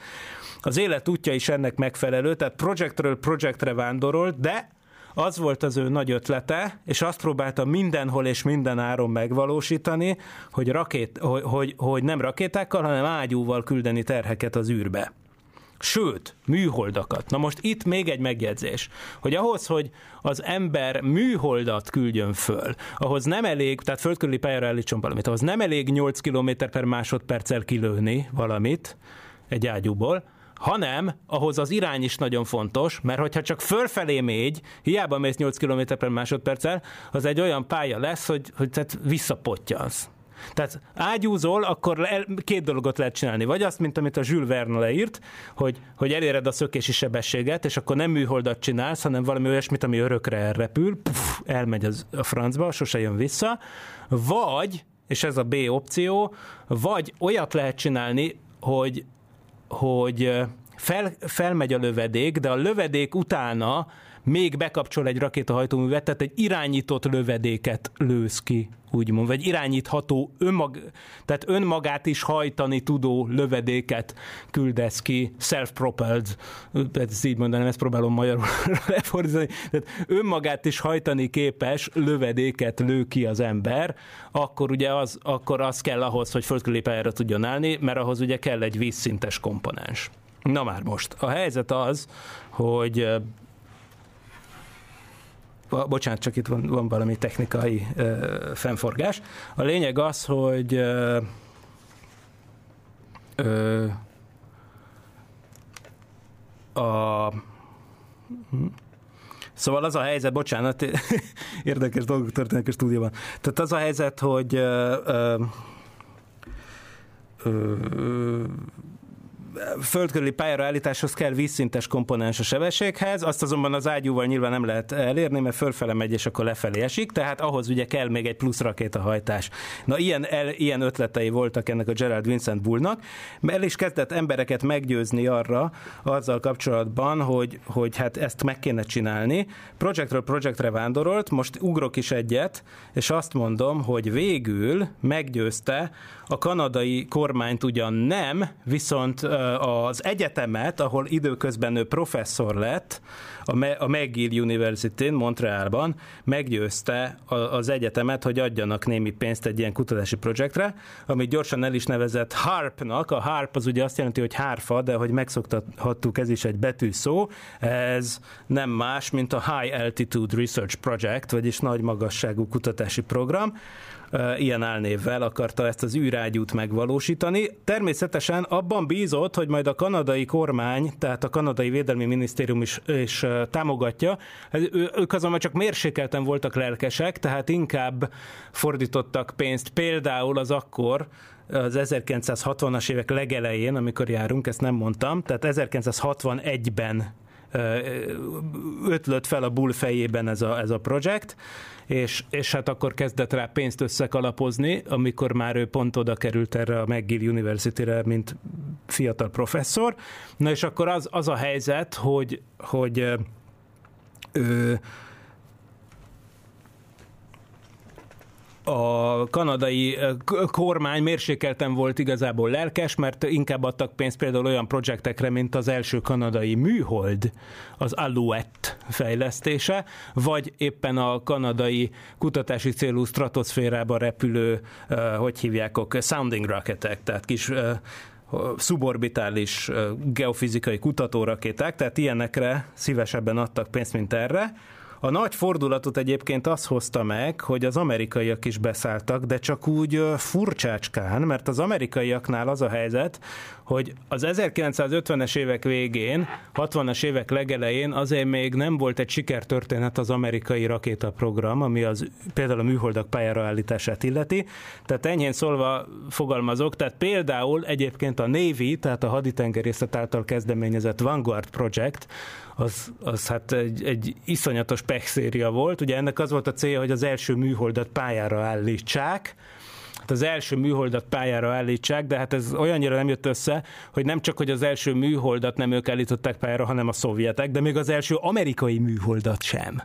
Az élet útja is ennek megfelelő, tehát projektről projektre vándorolt, de az volt az ő nagy ötlete, és azt próbálta mindenhol és minden áron megvalósítani, hogy, rakét, hogy, hogy, hogy nem rakétákkal, hanem ágyúval küldeni terheket az űrbe. Sőt, műholdakat. Na most itt még egy megjegyzés, hogy ahhoz, hogy az ember műholdat küldjön föl, ahhoz nem elég, tehát földkörüli pályára állítson valamit, ahhoz nem elég 8 km per másodperccel kilőni valamit egy ágyúból, hanem ahhoz az irány is nagyon fontos, mert hogyha csak fölfelé mégy, hiába mész 8 km per másodperccel, az egy olyan pálya lesz, hogy, hogy tehát visszapottyansz. Tehát ágyúzol, akkor két dolgot lehet csinálni. Vagy azt, mint amit a Jules Verne leírt, hogy, hogy eléred a szökési sebességet, és akkor nem műholdat csinálsz, hanem valami olyasmit, ami örökre elrepül, puf, elmegy az, a francba, sose jön vissza. Vagy, és ez a B opció, vagy olyat lehet csinálni, hogy hogy fel, felmegy a lövedék, de a lövedék utána még bekapcsol egy rakétahajtóművet, tehát egy irányított lövedéket lősz ki, úgymond, vagy irányítható, önmag, tehát önmagát is hajtani tudó lövedéket küldesz ki, self-propelled, ezt így mondanám, ezt próbálom magyarul *laughs* lefordítani, tehát önmagát is hajtani képes lövedéket lő ki az ember, akkor ugye az, akkor az kell ahhoz, hogy földkörüli tudjon állni, mert ahhoz ugye kell egy vízszintes komponens. Na már most. A helyzet az, hogy bocsánat, csak itt van, van valami technikai ö, fennforgás. A lényeg az, hogy ö, ö, a hm, Szóval az a helyzet, bocsánat, *laughs* érdekes dolgok történnek a stúdióban. Tehát az a helyzet, hogy ö, ö, ö, földkörüli pályára állításhoz kell vízszintes komponens a sebességhez, azt azonban az ágyúval nyilván nem lehet elérni, mert fölfele megy, és akkor lefelé esik, tehát ahhoz ugye kell még egy plusz rakétahajtás. Na, ilyen, el, ilyen ötletei voltak ennek a Gerald Vincent Bullnak, el is kezdett embereket meggyőzni arra, azzal kapcsolatban, hogy, hogy hát ezt meg kéne csinálni. Projektről projektre vándorolt, most ugrok is egyet, és azt mondom, hogy végül meggyőzte a kanadai kormányt ugyan nem, viszont az egyetemet, ahol időközben ő professzor lett, a McGill University-n, Montrealban meggyőzte az egyetemet, hogy adjanak némi pénzt egy ilyen kutatási projektre, amit gyorsan el is nevezett HARP-nak. A HARP az ugye azt jelenti, hogy hárfa, de hogy megszoktathattuk, ez is egy betűszó. Ez nem más, mint a High Altitude Research Project, vagyis nagy magasságú kutatási program ilyen álnévvel akarta ezt az űrágyút megvalósítani. Természetesen abban bízott, hogy majd a kanadai kormány, tehát a kanadai védelmi minisztérium is, is támogatja. Ők azonban csak mérsékelten voltak lelkesek, tehát inkább fordítottak pénzt például az akkor az 1960-as évek legelején, amikor járunk, ezt nem mondtam, tehát 1961-ben ötlött fel a bull fejében ez a, ez a projekt, és, és hát akkor kezdett rá pénzt összekalapozni, amikor már ő pont oda került erre a McGill University-re, mint fiatal professzor. Na és akkor az, az a helyzet, hogy, hogy ő, a kanadai kormány mérsékelten volt igazából lelkes, mert inkább adtak pénzt például olyan projektekre, mint az első kanadai műhold, az Alouette fejlesztése, vagy éppen a kanadai kutatási célú stratoszférába repülő, hogy hívják, sounding rocketek, tehát kis szuborbitális geofizikai kutatórakéták, tehát ilyenekre szívesebben adtak pénzt, mint erre. A nagy fordulatot egyébként az hozta meg, hogy az amerikaiak is beszálltak, de csak úgy furcsácskán, mert az amerikaiaknál az a helyzet, hogy az 1950-es évek végén, 60-as évek legelején azért még nem volt egy sikertörténet az amerikai rakétaprogram, ami az például a műholdak pályára állítását illeti. Tehát enyhén szólva fogalmazok, tehát például egyébként a Navy, tehát a haditengerészet által kezdeményezett Vanguard Project, az, az hát egy, egy iszonyatos pechszéria volt. Ugye ennek az volt a célja, hogy az első műholdat pályára állítsák, hát az első műholdat pályára állítsák, de hát ez olyannyira nem jött össze, hogy nem csak, hogy az első műholdat nem ők állították pályára, hanem a szovjetek, de még az első amerikai műholdat sem.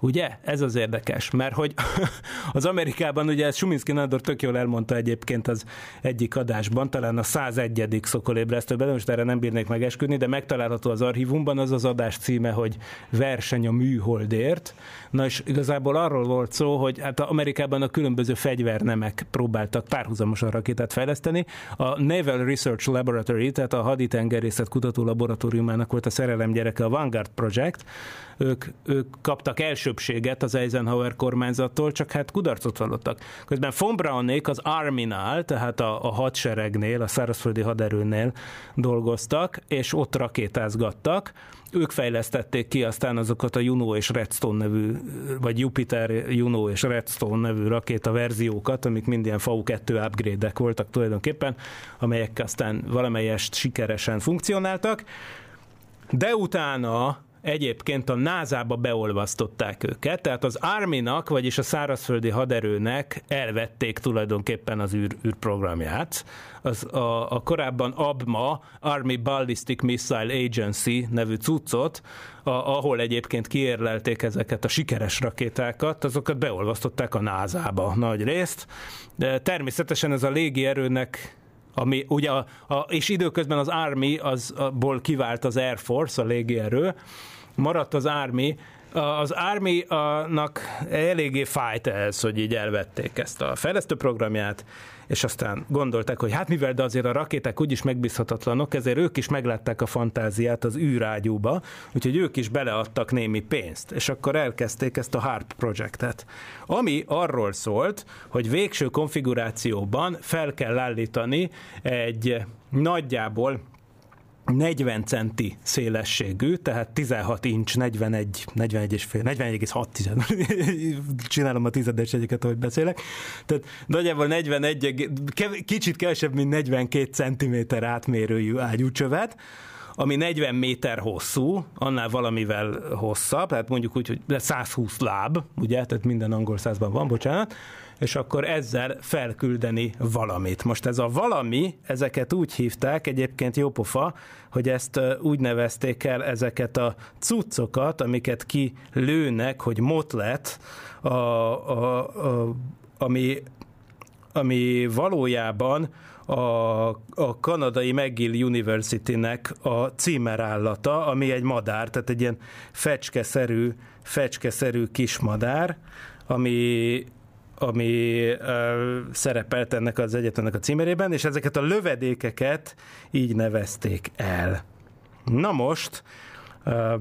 Ugye? Ez az érdekes, mert hogy *laughs* az Amerikában, ugye ez Suminski Nádor tök jól elmondta egyébként az egyik adásban, talán a 101. szokolébresztőben, most erre nem bírnék megesküdni, de megtalálható az archívumban, az az adás címe, hogy Verseny a műholdért. Na és igazából arról volt szó, hogy hát Amerikában a különböző fegyvernemek próbáltak párhuzamosan rakétát fejleszteni. A Naval Research Laboratory, tehát a haditengerészet kutató laboratóriumának volt a szerelem gyereke a Vanguard Project, ők, ők kaptak elsőbséget az Eisenhower kormányzattól, csak hát kudarcot vallottak. Közben von Braunék az Arminál, tehát a, a hadseregnél, a szárazföldi haderőnél dolgoztak, és ott rakétázgattak, ők fejlesztették ki aztán azokat a Juno és Redstone nevű, vagy Jupiter, Juno és Redstone nevű rakéta verziókat, amik mind ilyen FAU-2 upgrade-ek voltak tulajdonképpen, amelyek aztán valamelyest sikeresen funkcionáltak. De utána egyébként a NASA-ba beolvasztották őket, tehát az Army-nak, vagyis a szárazföldi haderőnek elvették tulajdonképpen az űr, űrprogramját. Az a, a korábban ABMA, Army Ballistic Missile Agency nevű cuccot, a, ahol egyébként kiérlelték ezeket a sikeres rakétákat, azokat beolvasztották a NASA-ba nagy részt. De természetesen ez a légierőnek ami ugye, a, a, és időközben az Army az, abból kivált az Air Force, a légierő, maradt az Army, az Army-nak eléggé fájt ez, hogy így elvették ezt a fejlesztő programját, és aztán gondolták, hogy hát mivel de azért a rakéták úgyis megbízhatatlanok, ezért ők is meglátták a fantáziát az űrágyúba, úgyhogy ők is beleadtak némi pénzt, és akkor elkezdték ezt a HARP projektet, ami arról szólt, hogy végső konfigurációban fel kell állítani egy nagyjából 40 centi szélességű, tehát 16 inch, 41, 41 és fél, 41,6 *laughs* csinálom a tizedes egyiket, ahogy beszélek. Tehát nagyjából 41, kicsit kevesebb, mint 42 centiméter átmérőjű ágyúcsövet, ami 40 méter hosszú, annál valamivel hosszabb, tehát mondjuk úgy, hogy 120 láb, ugye, tehát minden angol százban van, bocsánat, és akkor ezzel felküldeni valamit. Most ez a valami, ezeket úgy hívták, egyébként jópofa, hogy ezt úgy nevezték el ezeket a cuccokat, amiket kilőnek, hogy motlet, a, a, a, ami ami valójában a, a kanadai McGill University-nek a címerállata, ami egy madár, tehát egy ilyen fecskeszerű, fecskeszerű kis madár, ami ami uh, szerepelt ennek az egyetemnek a címerében, és ezeket a lövedékeket így nevezték el. Na most, uh,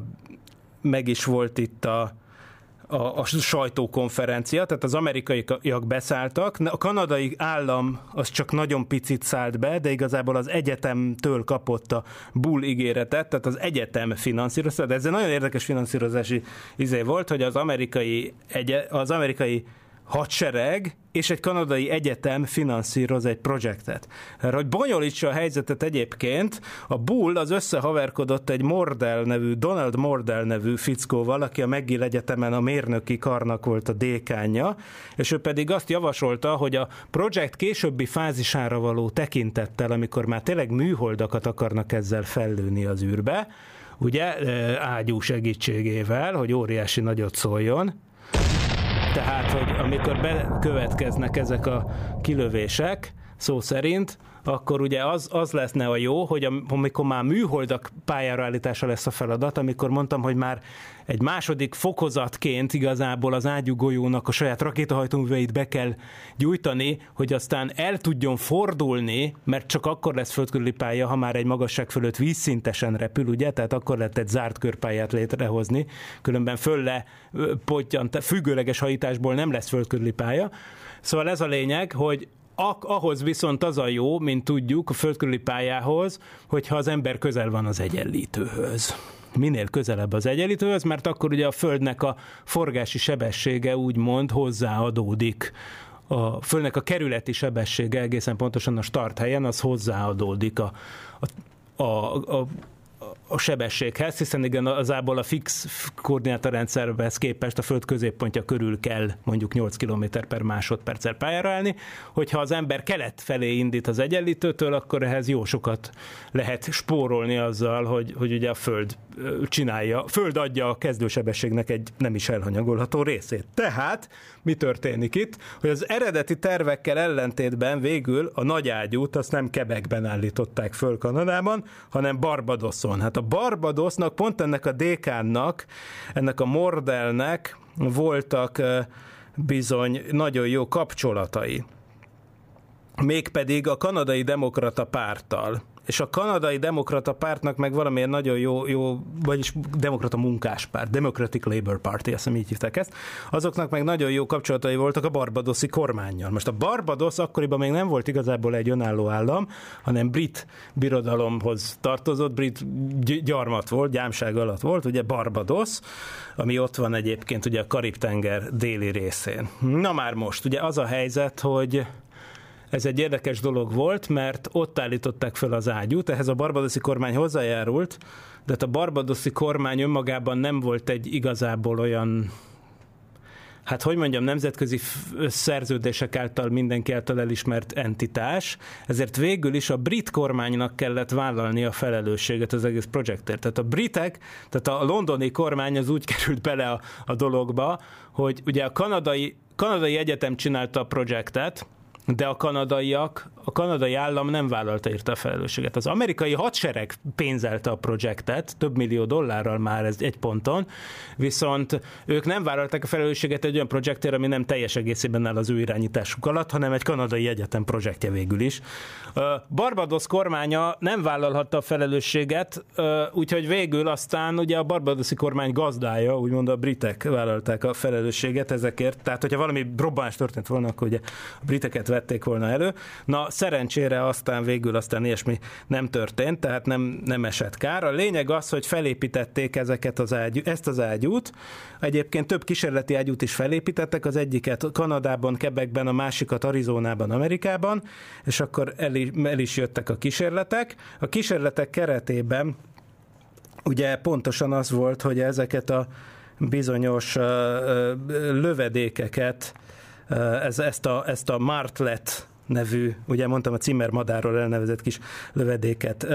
meg is volt itt a, a, a sajtókonferencia, tehát az amerikaiak beszálltak, a kanadai állam az csak nagyon picit szállt be, de igazából az egyetemtől kapott a bull ígéretet, tehát az egyetem finanszírozta, de ez egy nagyon érdekes finanszírozási izé volt, hogy az amerikai, egye, az amerikai hadsereg és egy kanadai egyetem finanszíroz egy projektet. Erre, hogy bonyolítsa a helyzetet egyébként, a Bull az összehaverkodott egy Mordell nevű, Donald Mordell nevű fickóval, aki a McGill Egyetemen a mérnöki karnak volt a dékánja, és ő pedig azt javasolta, hogy a projekt későbbi fázisára való tekintettel, amikor már tényleg műholdakat akarnak ezzel fellőni az űrbe, ugye, ágyú segítségével, hogy óriási nagyot szóljon, tehát, hogy amikor bekövetkeznek ezek a kilövések, szó szerint, akkor ugye az, az leszne a jó, hogy amikor már műholdak pályára állítása lesz a feladat, amikor mondtam, hogy már egy második fokozatként igazából az ágyúgolyónak a saját rakétahajtóműveit be kell gyújtani, hogy aztán el tudjon fordulni, mert csak akkor lesz földkörüli pálya, ha már egy magasság fölött vízszintesen repül, ugye? Tehát akkor lehet egy zárt körpályát létrehozni, különben fölle pottyant, függőleges hajításból nem lesz földkörüli pálya. Szóval ez a lényeg, hogy ahhoz viszont az a jó, mint tudjuk, a földkörüli pályához, hogyha az ember közel van az egyenlítőhöz. Minél közelebb az egyenlítőhöz, mert akkor ugye a Földnek a forgási sebessége úgymond hozzáadódik. A Földnek a kerületi sebessége egészen pontosan a start helyen, az hozzáadódik a, a, a a sebességhez, hiszen igen, az ából a fix koordinátorrendszerhez képest a föld középpontja körül kell mondjuk 8 km per másodperccel pályára állni. Hogyha az ember kelet felé indít az egyenlítőtől, akkor ehhez jó sokat lehet spórolni azzal, hogy, hogy ugye a föld csinálja, föld adja a kezdősebességnek egy nem is elhanyagolható részét. Tehát mi történik itt, hogy az eredeti tervekkel ellentétben végül a nagy ágyút azt nem Kebekben állították föl Kanadában, hanem Barbadoson. Hát a Barbadosnak, pont ennek a dékánnak, ennek a Mordelnek voltak bizony nagyon jó kapcsolatai. Mégpedig a kanadai demokrata párttal és a kanadai demokrata pártnak meg valamilyen nagyon jó, jó vagyis demokrata munkáspárt, Democratic Labour Party, azt hiszem így hívták ezt, azoknak meg nagyon jó kapcsolatai voltak a barbadoszi kormányjal. Most a Barbados akkoriban még nem volt igazából egy önálló állam, hanem brit birodalomhoz tartozott, brit gyarmat volt, gyámság alatt volt, ugye Barbados, ami ott van egyébként ugye a Karib-tenger déli részén. Na már most, ugye az a helyzet, hogy ez egy érdekes dolog volt, mert ott állították fel az ágyút, ehhez a barbadoszi kormány hozzájárult, de hát a barbadoszi kormány önmagában nem volt egy igazából olyan hát hogy mondjam, nemzetközi szerződések által mindenki által elismert entitás, ezért végül is a brit kormánynak kellett vállalni a felelősséget az egész projektért. Tehát a britek, tehát a londoni kormány az úgy *laughs* került bele a, a dologba, hogy ugye a kanadai, kanadai egyetem csinálta a projektet, de a kanadaiak, a kanadai állam nem vállalta érte a felelősséget. Az amerikai hadsereg pénzelte a projektet, több millió dollárral már ez egy ponton, viszont ők nem vállalták a felelősséget egy olyan projektért, ami nem teljes egészében áll az ő irányításuk alatt, hanem egy kanadai egyetem projektje végül is. Barbados kormánya nem vállalhatta a felelősséget, úgyhogy végül aztán ugye a barbadoszi kormány gazdája, úgymond a britek vállalták a felelősséget ezekért, tehát hogyha valami robbanás történt volna, akkor ugye a briteket vették volna elő. Na, szerencsére aztán végül aztán ilyesmi nem történt, tehát nem, nem esett kár. A lényeg az, hogy felépítették ezeket az ágyú, ezt az ágyút. Egyébként több kísérleti ágyút is felépítettek, az egyiket Kanadában, Quebecben, a másikat Arizonában, Amerikában, és akkor el, el is jöttek a kísérletek. A kísérletek keretében ugye pontosan az volt, hogy ezeket a bizonyos lövedékeket ez, ezt, a, ezt a Martlet nevű, ugye mondtam a Cimmer madárról elnevezett kis lövedéket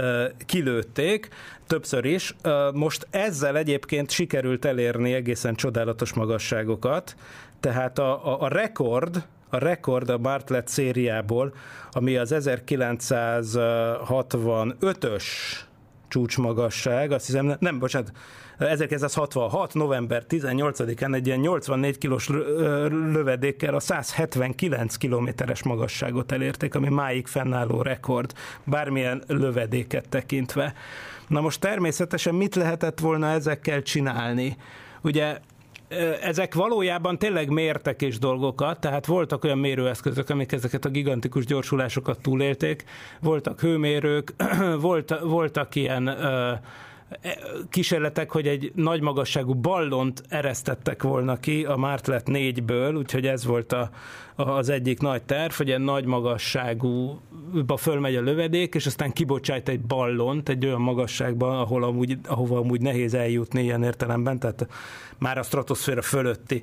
kilőtték, többször is. Most ezzel egyébként sikerült elérni egészen csodálatos magasságokat, tehát a, a, a rekord a rekord a Bartlett szériából, ami az 1965-ös csúcsmagasság, azt hiszem, nem, bocsánat, 1966. november 18-án egy ilyen 84 kilós lövedékkel a 179 kilométeres magasságot elérték, ami máig fennálló rekord, bármilyen lövedéket tekintve. Na most természetesen mit lehetett volna ezekkel csinálni? Ugye ezek valójában tényleg mértek és dolgokat, tehát voltak olyan mérőeszközök, amik ezeket a gigantikus gyorsulásokat túlélték, voltak hőmérők, *clears throat* volt, voltak ilyen kísérletek, hogy egy nagy magasságú ballont eresztettek volna ki a Martlet 4-ből, úgyhogy ez volt a, az egyik nagy terv, hogy egy nagy magasságú fölmegy a lövedék, és aztán kibocsájt egy ballont egy olyan magasságban, ahol amúgy, ahova amúgy nehéz eljutni ilyen értelemben, tehát már a stratoszféra fölötti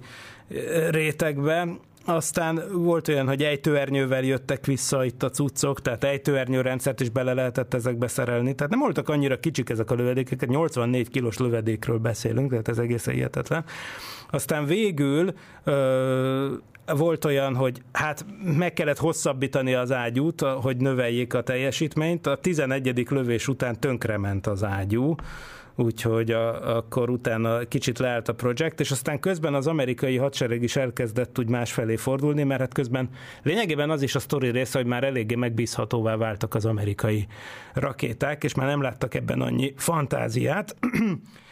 rétegben, aztán volt olyan, hogy ejtőernyővel jöttek vissza itt a cuccok, tehát ejtőernyőrendszert is bele lehetett ezekbe szerelni. Tehát nem voltak annyira kicsik ezek a lövedékek, 84 kilós lövedékről beszélünk, tehát ez egészen hihetetlen. Aztán végül ö, volt olyan, hogy hát meg kellett hosszabbítani az ágyút, hogy növeljék a teljesítményt. A 11. lövés után tönkrement az ágyú, úgyhogy a, akkor utána kicsit leállt a projekt, és aztán közben az amerikai hadsereg is elkezdett úgy másfelé fordulni, mert hát közben lényegében az is a sztori része, hogy már eléggé megbízhatóvá váltak az amerikai rakéták, és már nem láttak ebben annyi fantáziát. *clears throat*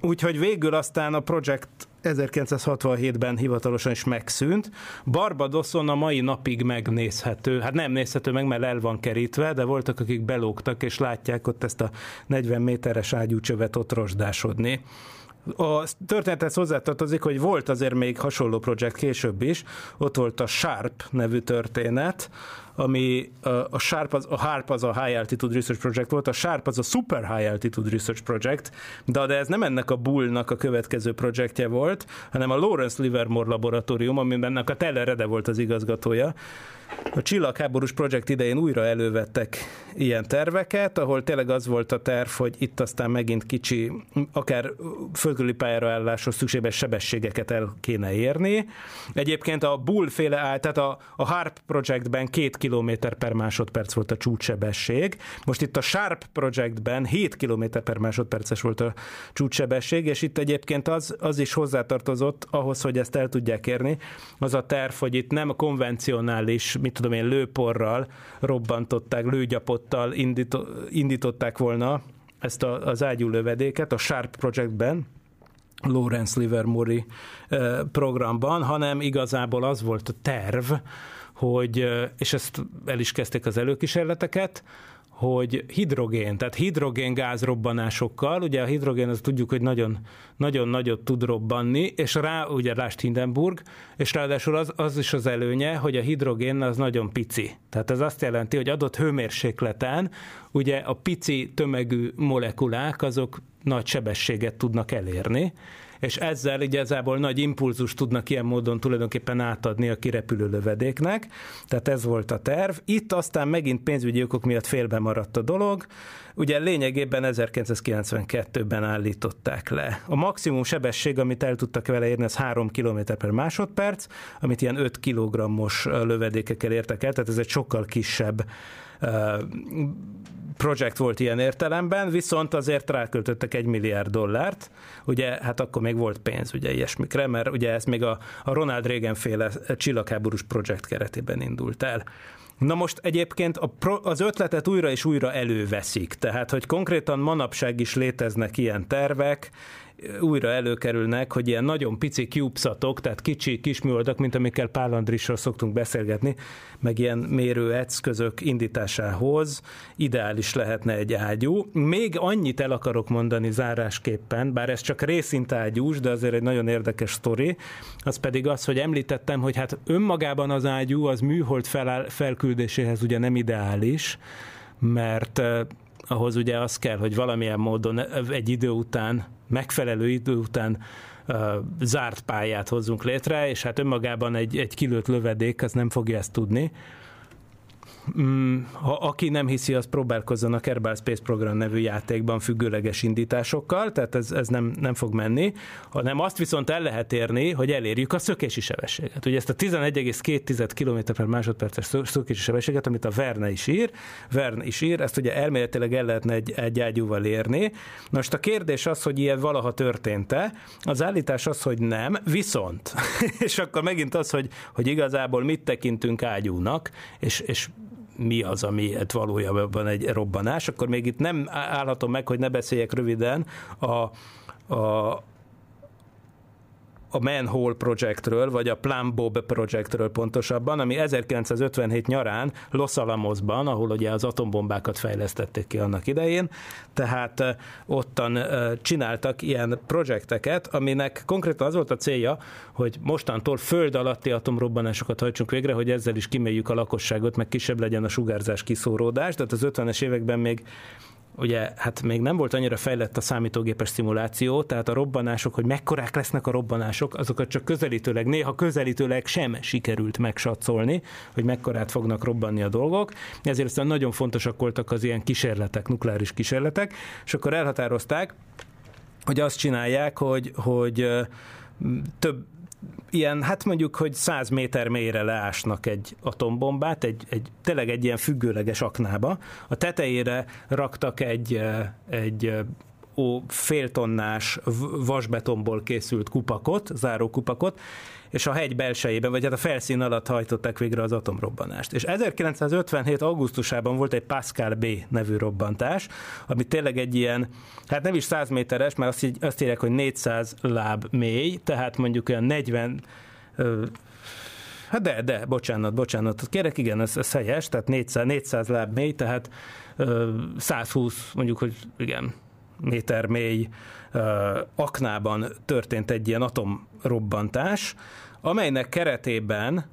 Úgyhogy végül aztán a projekt 1967-ben hivatalosan is megszűnt. Barbadoson a mai napig megnézhető, hát nem nézhető meg, mert el van kerítve, de voltak, akik belógtak, és látják ott ezt a 40 méteres ágyúcsövet ott rozsdásodni. A történethez hozzátartozik, hogy volt azért még hasonló projekt később is, ott volt a Sharp nevű történet, ami a Sharp az, a HARP az a High Altitude Research Project volt, a Sharp az a Super High Altitude Research Project, de, de ez nem ennek a Bullnak a következő projektje volt, hanem a Lawrence Livermore laboratórium, amiben ennek a Teller volt az igazgatója, a csillagháborús projekt idején újra elővettek ilyen terveket, ahol tényleg az volt a terv, hogy itt aztán megint kicsi, akár földkörüli pályára álláshoz szükséges sebességeket el kéne érni. Egyébként a Bull féle áll, tehát a, a HARP projektben két km per másodperc volt a csúcssebesség. Most itt a Sharp projektben 7 km per másodperces volt a csúcssebesség, és itt egyébként az, az is hozzátartozott ahhoz, hogy ezt el tudják érni, az a terv, hogy itt nem a konvencionális mit tudom én, lőporral robbantották, lőgyapottal indító, indították volna ezt a, az ágyú lövedéket a Sharp Projectben, Lawrence Livermore programban, hanem igazából az volt a terv, hogy, és ezt el is kezdték az előkísérleteket, hogy hidrogén, tehát hidrogén gázrobbanásokkal, ugye a hidrogén az tudjuk, hogy nagyon, nagyon nagyot tud robbanni, és rá, ugye lást Hindenburg, és ráadásul az, az is az előnye, hogy a hidrogén az nagyon pici. Tehát ez azt jelenti, hogy adott hőmérsékleten ugye a pici tömegű molekulák azok nagy sebességet tudnak elérni, és ezzel igazából nagy impulzus tudnak ilyen módon tulajdonképpen átadni a kirepülő lövedéknek, tehát ez volt a terv. Itt aztán megint pénzügyi okok miatt félbe maradt a dolog, ugye lényegében 1992-ben állították le. A maximum sebesség, amit el tudtak vele érni, az 3 km per másodperc, amit ilyen 5 kg-os lövedékekkel értek el, tehát ez egy sokkal kisebb projekt volt ilyen értelemben, viszont azért ráköltöttek egy milliárd dollárt, ugye hát akkor még volt pénz ugye ilyesmikre, mert ugye ez még a, a Ronald Reagan féle csillagháborús projekt keretében indult el. Na most egyébként a pro, az ötletet újra és újra előveszik, tehát hogy konkrétan manapság is léteznek ilyen tervek, újra előkerülnek, hogy ilyen nagyon pici CubeSatok, tehát kicsi kisműholdak, mint amikkel Pál Andrissal szoktunk beszélgetni, meg ilyen mérő eszközök indításához ideális lehetne egy ágyú. Még annyit el akarok mondani zárásképpen, bár ez csak részint ágyús, de azért egy nagyon érdekes sztori, az pedig az, hogy említettem, hogy hát önmagában az ágyú az műhold feláll, felküldéséhez ugye nem ideális, mert ahhoz ugye az kell, hogy valamilyen módon egy idő után, megfelelő idő után zárt pályát hozzunk létre, és hát önmagában egy, egy kilőtt lövedék az nem fogja ezt tudni. Mm, ha aki nem hiszi, az próbálkozzon a Kerbal Space Program nevű játékban függőleges indításokkal, tehát ez, ez nem, nem fog menni, hanem azt viszont el lehet érni, hogy elérjük a szökési sebességet. Ugye ezt a 11,2 km per másodperces szö- szökési sebességet, amit a Verne is ír, Verne is ír, ezt ugye elméletileg el lehetne egy, egy ágyúval érni. Most a kérdés az, hogy ilyen valaha történt-e, az állítás az, hogy nem, viszont, *laughs* és akkor megint az, hogy, hogy igazából mit tekintünk ágyúnak, és, és mi az, ami hát valójában egy robbanás, akkor még itt nem állhatom meg, hogy ne beszéljek röviden. A, a, a Manhole Projectről, vagy a Plum Bob Projectről pontosabban, ami 1957 nyarán Los Alamosban, ahol ugye az atombombákat fejlesztették ki annak idején, tehát eh, ottan csináltak ilyen projekteket, aminek konkrétan az volt a célja, hogy mostantól föld alatti atomrobbanásokat hajtsunk végre, hogy ezzel is kiméljük a lakosságot, meg kisebb legyen a sugárzás kiszóródás, tehát az 50-es években még ugye hát még nem volt annyira fejlett a számítógépes szimuláció, tehát a robbanások, hogy mekkorák lesznek a robbanások, azokat csak közelítőleg, néha közelítőleg sem sikerült megsatszolni, hogy mekkorát fognak robbanni a dolgok. Ezért aztán nagyon fontosak voltak az ilyen kísérletek, nukleáris kísérletek, és akkor elhatározták, hogy azt csinálják, hogy, hogy több ilyen, hát mondjuk, hogy 100 méter mélyre leásnak egy atombombát, egy, egy, tényleg egy ilyen függőleges aknába. A tetejére raktak egy, eh, egy eh, ó, féltonnás vasbetonból készült kupakot, záró kupakot, és a hegy belsejében, vagy hát a felszín alatt hajtották végre az atomrobbanást. És 1957. augusztusában volt egy Pascal B nevű robbantás, ami tényleg egy ilyen, hát nem is 100 méteres, mert azt, így, azt írják, hogy 400 láb mély, tehát mondjuk olyan 40 ö, Hát de, de, bocsánat, bocsánat. Kérek, igen, ez, ez helyes, tehát 400, 400 láb mély, tehát ö, 120, mondjuk, hogy igen, méter mély aknában történt egy ilyen atomrobbantás, amelynek keretében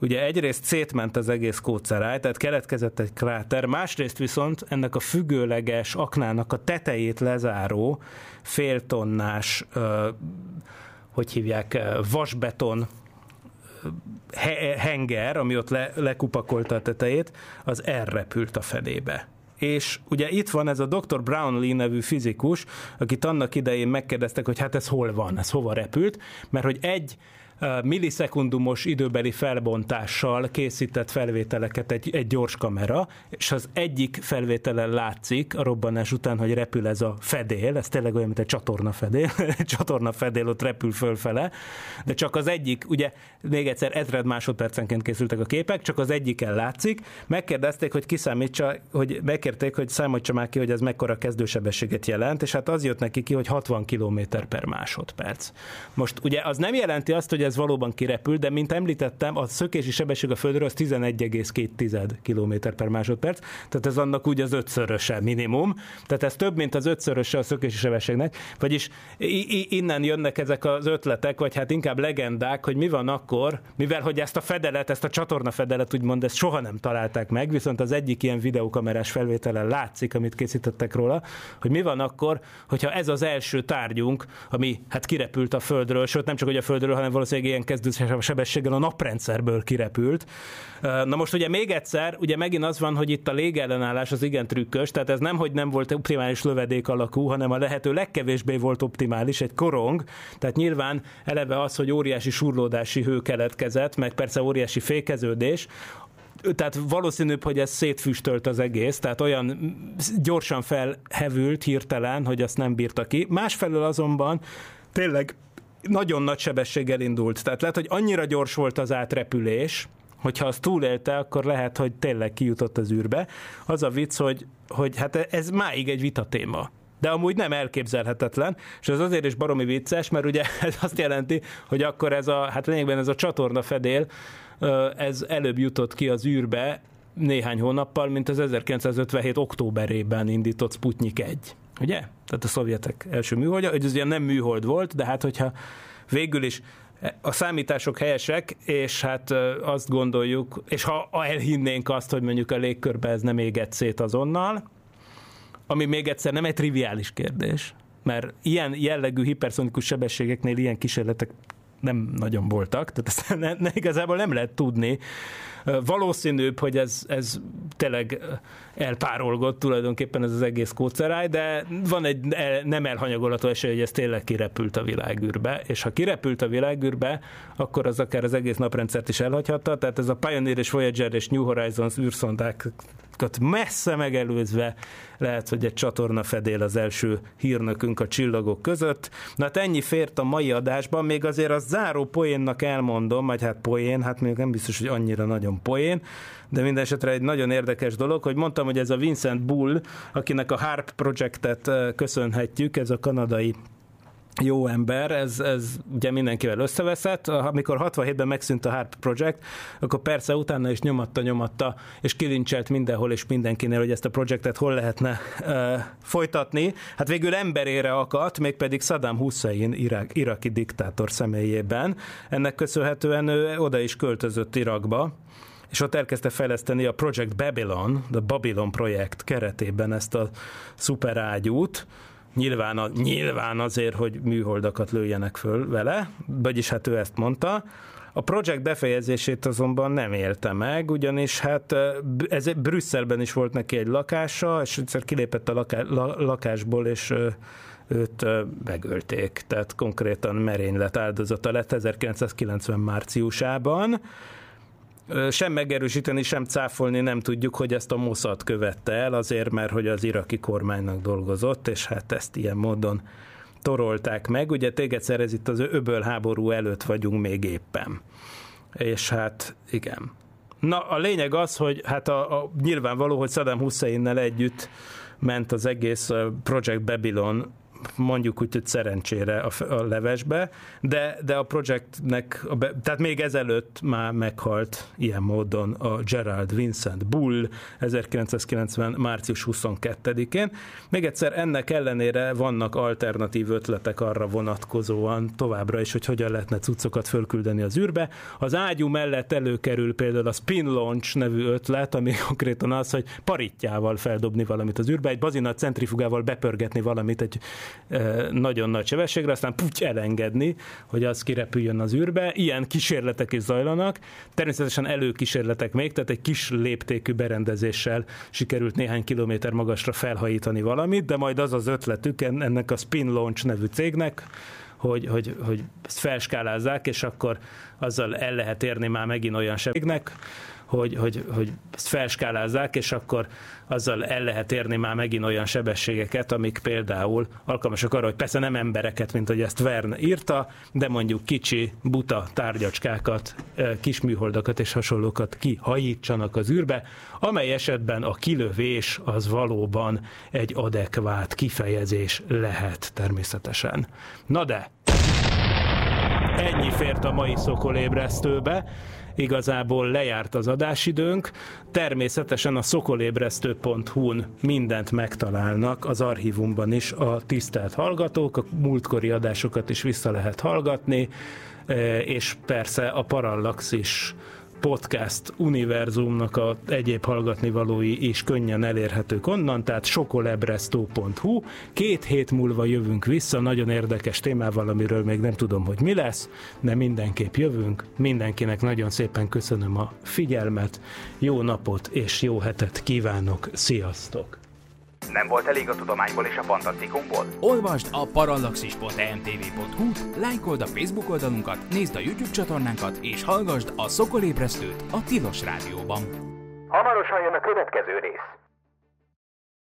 ugye egyrészt szétment az egész kóceráj, tehát keletkezett egy kráter, másrészt viszont ennek a függőleges aknának a tetejét lezáró féltonnás, hogy hívják, vasbeton he- henger, ami ott le, lekupakolta a tetejét, az elrepült a fedébe. És ugye itt van ez a Dr. Brownlee nevű fizikus, akit annak idején megkérdeztek, hogy hát ez hol van, ez hova repült, mert hogy egy millisekundumos időbeli felbontással készített felvételeket egy, egy gyors kamera, és az egyik felvételen látszik a robbanás után, hogy repül ez a fedél, ez tényleg olyan, mint egy csatorna fedél, *laughs* csatorna fedél ott repül fölfele, de csak az egyik, ugye még egyszer ezred másodpercenként készültek a képek, csak az egyiken látszik, megkérdezték, hogy kiszámítsa, hogy megkérték, hogy számolja már ki, hogy ez mekkora kezdősebességet jelent, és hát az jött neki ki, hogy 60 km per másodperc. Most ugye az nem jelenti azt, hogy ez valóban kirepül, de mint említettem, a szökési sebesség a Földről az 11,2 km per másodperc, tehát ez annak úgy az ötszöröse minimum, tehát ez több, mint az ötszöröse a szökési sebességnek, vagyis innen jönnek ezek az ötletek, vagy hát inkább legendák, hogy mi van akkor, mivel hogy ezt a fedelet, ezt a csatorna fedelet úgymond, ezt soha nem találták meg, viszont az egyik ilyen videókamerás felvételen látszik, amit készítettek róla, hogy mi van akkor, hogyha ez az első tárgyunk, ami hát kirepült a Földről, sőt nem csak hogy a Földről, hanem valószínűleg ilyen kezdő sebességgel a naprendszerből kirepült. Na most ugye még egyszer, ugye megint az van, hogy itt a légellenállás az igen trükkös, tehát ez nem, hogy nem volt optimális lövedék alakú, hanem a lehető legkevésbé volt optimális, egy korong, tehát nyilván eleve az, hogy óriási surlódási hő keletkezett, meg persze óriási fékeződés, tehát valószínűbb, hogy ez szétfüstölt az egész, tehát olyan gyorsan felhevült hirtelen, hogy azt nem bírta ki. Másfelől azonban tényleg nagyon nagy sebességgel indult. Tehát lehet, hogy annyira gyors volt az átrepülés, hogyha az túlélte, akkor lehet, hogy tényleg kijutott az űrbe. Az a vicc, hogy, hogy hát ez máig egy vita téma. De amúgy nem elképzelhetetlen, és ez azért is baromi vicces, mert ugye *laughs* ez azt jelenti, hogy akkor ez a, hát lényegben ez a csatorna fedél, ez előbb jutott ki az űrbe néhány hónappal, mint az 1957. októberében indított Sputnik 1. Ugye? Tehát a szovjetek első műholdja, hogy ez ugye nem műhold volt, de hát hogyha végül is a számítások helyesek, és hát azt gondoljuk, és ha elhinnénk azt, hogy mondjuk a légkörbe ez nem égett szét azonnal, ami még egyszer nem egy triviális kérdés, mert ilyen jellegű hiperszonikus sebességeknél ilyen kísérletek nem nagyon voltak, tehát ezt *laughs* ne, ne, igazából nem lehet tudni. Valószínűbb, hogy ez, ez tényleg elpárolgott tulajdonképpen ez az egész kóceráj, de van egy nem elhanyagolható esély, hogy ez tényleg kirepült a világűrbe, és ha kirepült a világűrbe, akkor az akár az egész naprendszert is elhagyhatta, tehát ez a Pioneer és Voyager és New Horizons űrszondák messze megelőzve lehet, hogy egy csatorna fedél az első hírnökünk a csillagok között. Na hát ennyi fért a mai adásban, még azért a záró poénnak elmondom, vagy hát poén, hát még nem biztos, hogy annyira nagyon poén, de minden esetre egy nagyon érdekes dolog, hogy mondtam, hogy ez a Vincent Bull, akinek a Harp projektet köszönhetjük, ez a kanadai jó ember, ez, ez ugye mindenkivel összeveszett. Amikor 67-ben megszűnt a Harp Project, akkor persze utána is nyomatta, nyomatta, és kilincselt mindenhol és mindenkinél, hogy ezt a projektet hol lehetne uh, folytatni. Hát végül emberére akadt, mégpedig Saddam Hussein irak, iraki diktátor személyében. Ennek köszönhetően ő oda is költözött Irakba, és ott elkezdte fejleszteni a Project Babylon, a Babylon projekt keretében ezt a szuperágyút, Nyilván, a, nyilván azért, hogy műholdakat lőjenek föl vele, vagyis hát ő ezt mondta. A projekt befejezését azonban nem élte meg, ugyanis hát ez Brüsszelben is volt neki egy lakása, és egyszer kilépett a laká, la, lakásból, és őt megölték, tehát konkrétan merénylet áldozata lett 1990 márciusában sem megerősíteni, sem cáfolni nem tudjuk, hogy ezt a Mossad követte el, azért, mert hogy az iraki kormánynak dolgozott, és hát ezt ilyen módon torolták meg. Ugye téged ez itt az öböl háború előtt vagyunk még éppen. És hát igen. Na, a lényeg az, hogy hát a, a nyilvánvaló, hogy Saddam Husseinnel együtt ment az egész Project Babylon mondjuk úgy, hogy szerencsére a, a levesbe, de, de a projektnek, a be, tehát még ezelőtt már meghalt ilyen módon a Gerald Vincent Bull 1990. március 22-én. Még egyszer ennek ellenére vannak alternatív ötletek arra vonatkozóan továbbra is, hogy hogyan lehetne cuccokat fölküldeni az űrbe. Az ágyú mellett előkerül például a Spin Launch nevű ötlet, ami konkrétan az, hogy paritjával feldobni valamit az űrbe, egy bazina centrifugával bepörgetni valamit egy nagyon nagy sebességre, aztán puty elengedni, hogy az kirepüljön az űrbe. Ilyen kísérletek is zajlanak. Természetesen előkísérletek még, tehát egy kis léptékű berendezéssel sikerült néhány kilométer magasra felhajítani valamit, de majd az az ötletük ennek a Spin Launch nevű cégnek, hogy, hogy, hogy ezt felskálázzák, és akkor azzal el lehet érni már megint olyan sebességnek, hogy, hogy, hogy ezt felskálázzák, és akkor azzal el lehet érni már megint olyan sebességeket, amik például alkalmasak arra, hogy persze nem embereket, mint hogy ezt Vern írta, de mondjuk kicsi, buta tárgyacskákat, kis műholdakat és hasonlókat kihajítsanak az űrbe, amely esetben a kilövés az valóban egy adekvát kifejezés lehet természetesen. Na de, ennyi fért a mai szokolébresztőbe igazából lejárt az adásidőnk. Természetesen a szokolébresztő.hu-n mindent megtalálnak, az archívumban is a tisztelt hallgatók, a múltkori adásokat is vissza lehet hallgatni, e, és persze a Parallaxis podcast univerzumnak a egyéb hallgatni valói is könnyen elérhetők onnan, tehát sokolebresztó.hu. Két hét múlva jövünk vissza, nagyon érdekes témával, amiről még nem tudom, hogy mi lesz, de mindenképp jövünk. Mindenkinek nagyon szépen köszönöm a figyelmet, jó napot és jó hetet kívánok, sziasztok! Nem volt elég a tudományból és a fantasztikumból? Olvasd a parallaxis.emtv.hu, lájkold a Facebook oldalunkat, nézd a YouTube csatornánkat, és hallgassd a Szokolébresztőt a Tilos Rádióban. Hamarosan jön a következő rész.